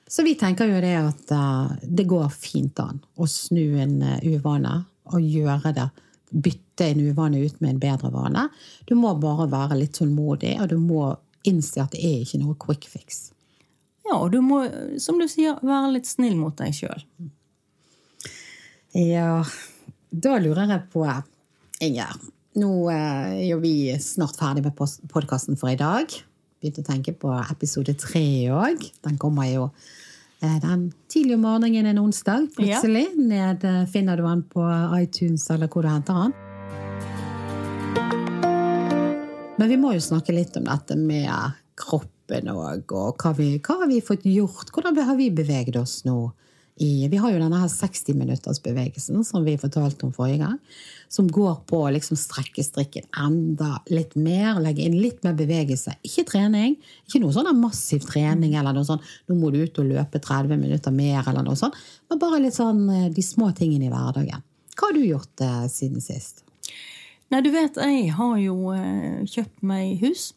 Så vi tenker jo det at eh, det går fint an å snu en eh, uvane og gjøre det. Bytte en uvane ut med en bedre vane. Du må bare være litt tålmodig, og du må innse at det er ikke noe quick fix. Ja, og du må, som du sier, være litt snill mot deg sjøl. Ja, da lurer jeg på, Inger Nå eh, er jo vi snart ferdig med podkasten for i dag. Begynte å tenke på episode tre òg. Den kommer jo eh, den tidlig om morgenen en onsdag. Plutselig ned, eh, finner du den på iTunes eller hvor du henter den. Men vi må jo snakke litt om dette med kroppen òg, og hva, vi, hva har vi fått gjort? Hvordan har vi beveget oss nå? I, vi har jo denne her 60-minuttersbevegelsen som vi fortalte om forrige gang. Som går på å liksom strekke strikken enda litt mer, legge inn litt mer bevegelse. Ikke trening, ikke noe sånn massiv trening eller noe sånn nå må du ut og løpe 30 minutter mer, eller noe sånt, men bare litt sånn eh, de små tingene i hverdagen. Hva har du gjort eh, siden sist? Nei, du vet, jeg har jo eh, kjøpt meg hus.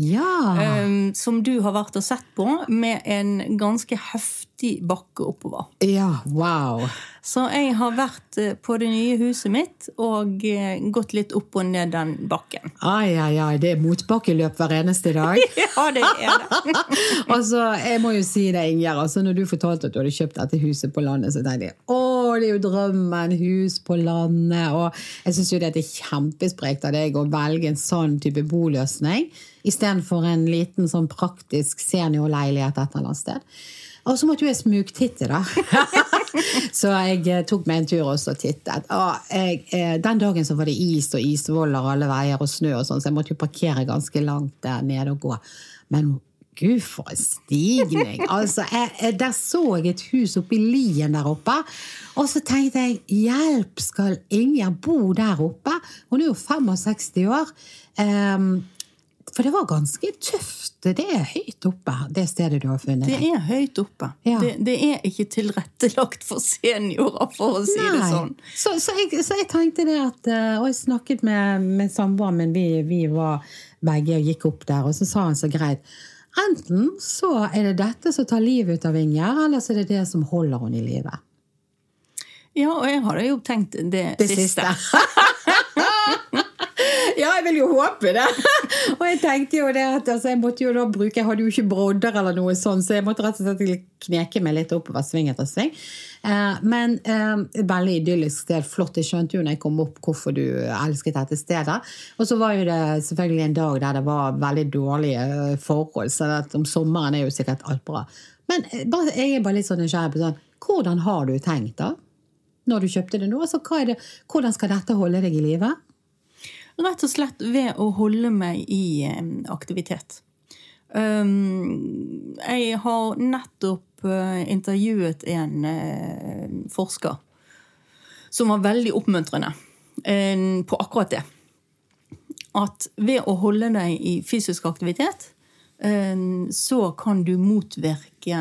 Ja! Eh, som du har vært og sett på, med en ganske heftig bakke oppover. Ja, wow! Så jeg har vært eh, på det nye huset mitt og eh, gått litt opp og ned den bakken. Ai, ai, ai, det er motbakkeløp hver eneste dag. ja, det er det. altså, jeg må jo si det, Ingjerd. Altså, når du fortalte at du hadde kjøpt dette huset på landet, så tenkte jeg å, det er jo drømmen. Hus på landet. Og jeg syns jo det er kjempesprekt av deg å velge en sånn type boløsning istedenfor en liten sånn praktisk seniorleilighet et eller annet sted. Og så måtte jo jeg smugtitte, da. så jeg eh, tok meg en tur også og tittet. Og jeg, eh, den dagen så var det is og isvoller alle veier og snø, og sånn, så jeg måtte jo parkere ganske langt der nede og gå. Men gud, for en stigning! Altså, jeg, jeg, Der så jeg et hus oppe i lien der oppe. Og så tenkte jeg hjelp, skal Ingjerd bo der oppe? Hun er jo 65 år. Um, for det var ganske tøft. Det er høyt oppe, det stedet du har funnet. Det er høyt oppe. Ja. Det, det, er ikke tilrettelagt for seniorer, for å si Nei. det sånn. Så, så, jeg, så, jeg, tenkte det at eh, Og jeg snakket med, med samboeren min, vi, vi var begge og gikk opp der, og så sa han så greit Enten så er det dette som tar livet ut av Inger, eller så er det det som holder henne i live. Ja, og jeg hadde jo tenkt det, det siste. siste. Jeg vil jo håpe det. Og jeg tenkte jo det at altså, jeg måtte jo da bruke Jeg hadde jo ikke brodder eller noe sånn, så jeg måtte rett og slett kneke meg litt oppover sving etter sving. Eh, men eh, veldig idyllisk sted. Flott. Jeg skjønte jo når jeg kom opp hvorfor du elsket dette stedet. Og så var jo det selvfølgelig en dag der det var veldig dårlige eh, forhold, så om sommeren er jo sikkert alt bra. Men jeg er bare litt sånn nysgjerrig på sånn Hvordan har du tenkt, da? Når du kjøpte det nå? Altså, det, hvordan skal dette holde deg i live? Rett og slett ved å holde meg i aktivitet. Jeg har nettopp uh, intervjuet en uh, forsker som var veldig oppmuntrende på akkurat det. At ved å holde deg i fysisk aktivitet, så kan du motvirke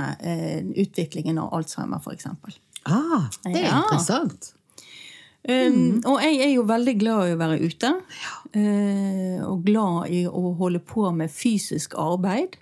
utviklingen av Alzheimer, f.eks. Ah, det er ja. interessant. Mm. og jeg er jo veldig glad i å være ute. Ja. Uh, og glad i å holde på med fysisk arbeid.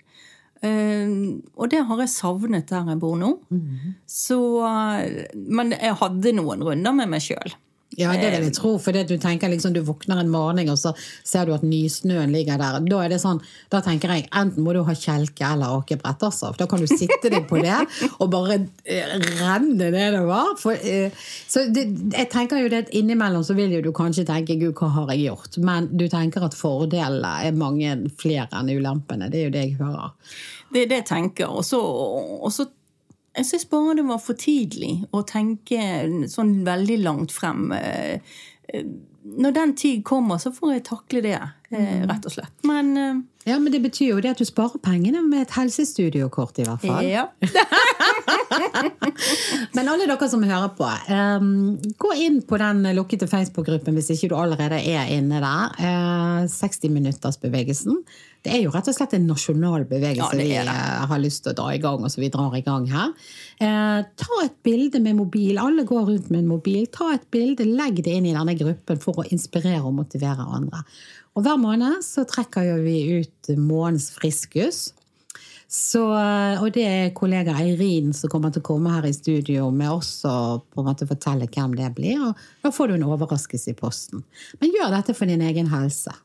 Uh, og det har jeg savnet der jeg bor nå. Mm. Så, uh, men jeg hadde noen runder med meg sjøl. Ja, det vil jeg tro. For du tenker liksom, du våkner en morgen, og så ser du at nysnøen ligger der. Da er det sånn, da tenker jeg enten må du ha kjelke eller akebrett. Altså. Da kan du sitte deg på det og bare eh, renne nedover. For, eh, så det, jeg tenker jo det at Innimellom så vil jo du kanskje tenke 'gud, hva har jeg gjort?' Men du tenker at fordelene er mange flere enn ulempene. Det er jo det jeg hører. Det er det jeg tenker. Og så jeg syns bare det var for tidlig å tenke sånn veldig langt frem. Eh, eh, når den tid kommer, så får jeg takle det, eh, rett og slett. Men Ja, men det betyr jo det at du sparer pengene med et helsestudiokort, i hvert fall. Ja. men alle dere som hører på, um, gå inn på den lukkede Facebook-gruppen hvis ikke du allerede er inne der. Uh, 60-minuttersbevegelsen. Det er jo rett og slett en nasjonal bevegelse ja, vi eh, har lyst til å dra i gang. og så vi drar i gang her. Eh, ta et bilde med mobil. Alle går rundt med en mobil. Ta et bilde, Legg det inn i denne gruppen for å inspirere og motivere andre. Og Hver måned så trekker vi ut månedens friskus. Så, og det er kollega Eirin som kommer til å komme her i studio med oss og på en måte fortelle hvem det blir. og Da får du en overraskelse i posten. Men gjør dette for din egen helse.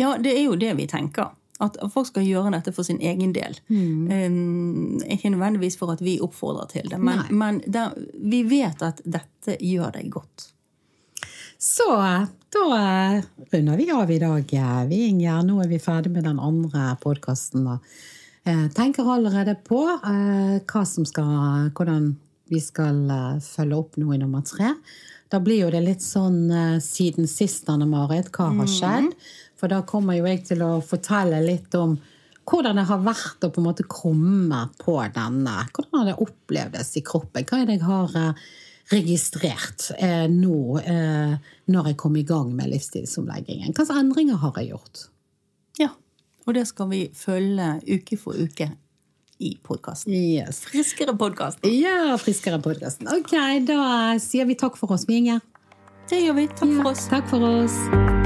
Ja, det er jo det vi tenker. At folk skal gjøre dette for sin egen del. Mm. Um, ikke nødvendigvis for at vi oppfordrer til det, men, men der, vi vet at dette gjør deg godt. Så da runder vi av i dag, vi Inger. Nå er vi ferdig med den andre podkasten. Jeg tenker allerede på eh, skal, hvordan vi skal eh, følge opp nå i nummer tre. Da blir jo det litt sånn eh, siden sist, Anne Marit, hva har skjedd? For da kommer jo jeg til å fortelle litt om hvordan det har vært å på en måte komme på denne. Hvordan har det opplevdes i kroppen? Hva er det jeg har eh, registrert eh, nå eh, når jeg kom i gang med livsstilsomleggingen? Hvilke endringer har jeg gjort? Ja. Og det skal vi følge uke for uke i podkasten. Yes. Friskere podkast. Ja, friskere podkast. Ok, da sier vi takk for oss, vi, Inger. Det gjør vi. Takk Ja, for oss. Takk for oss.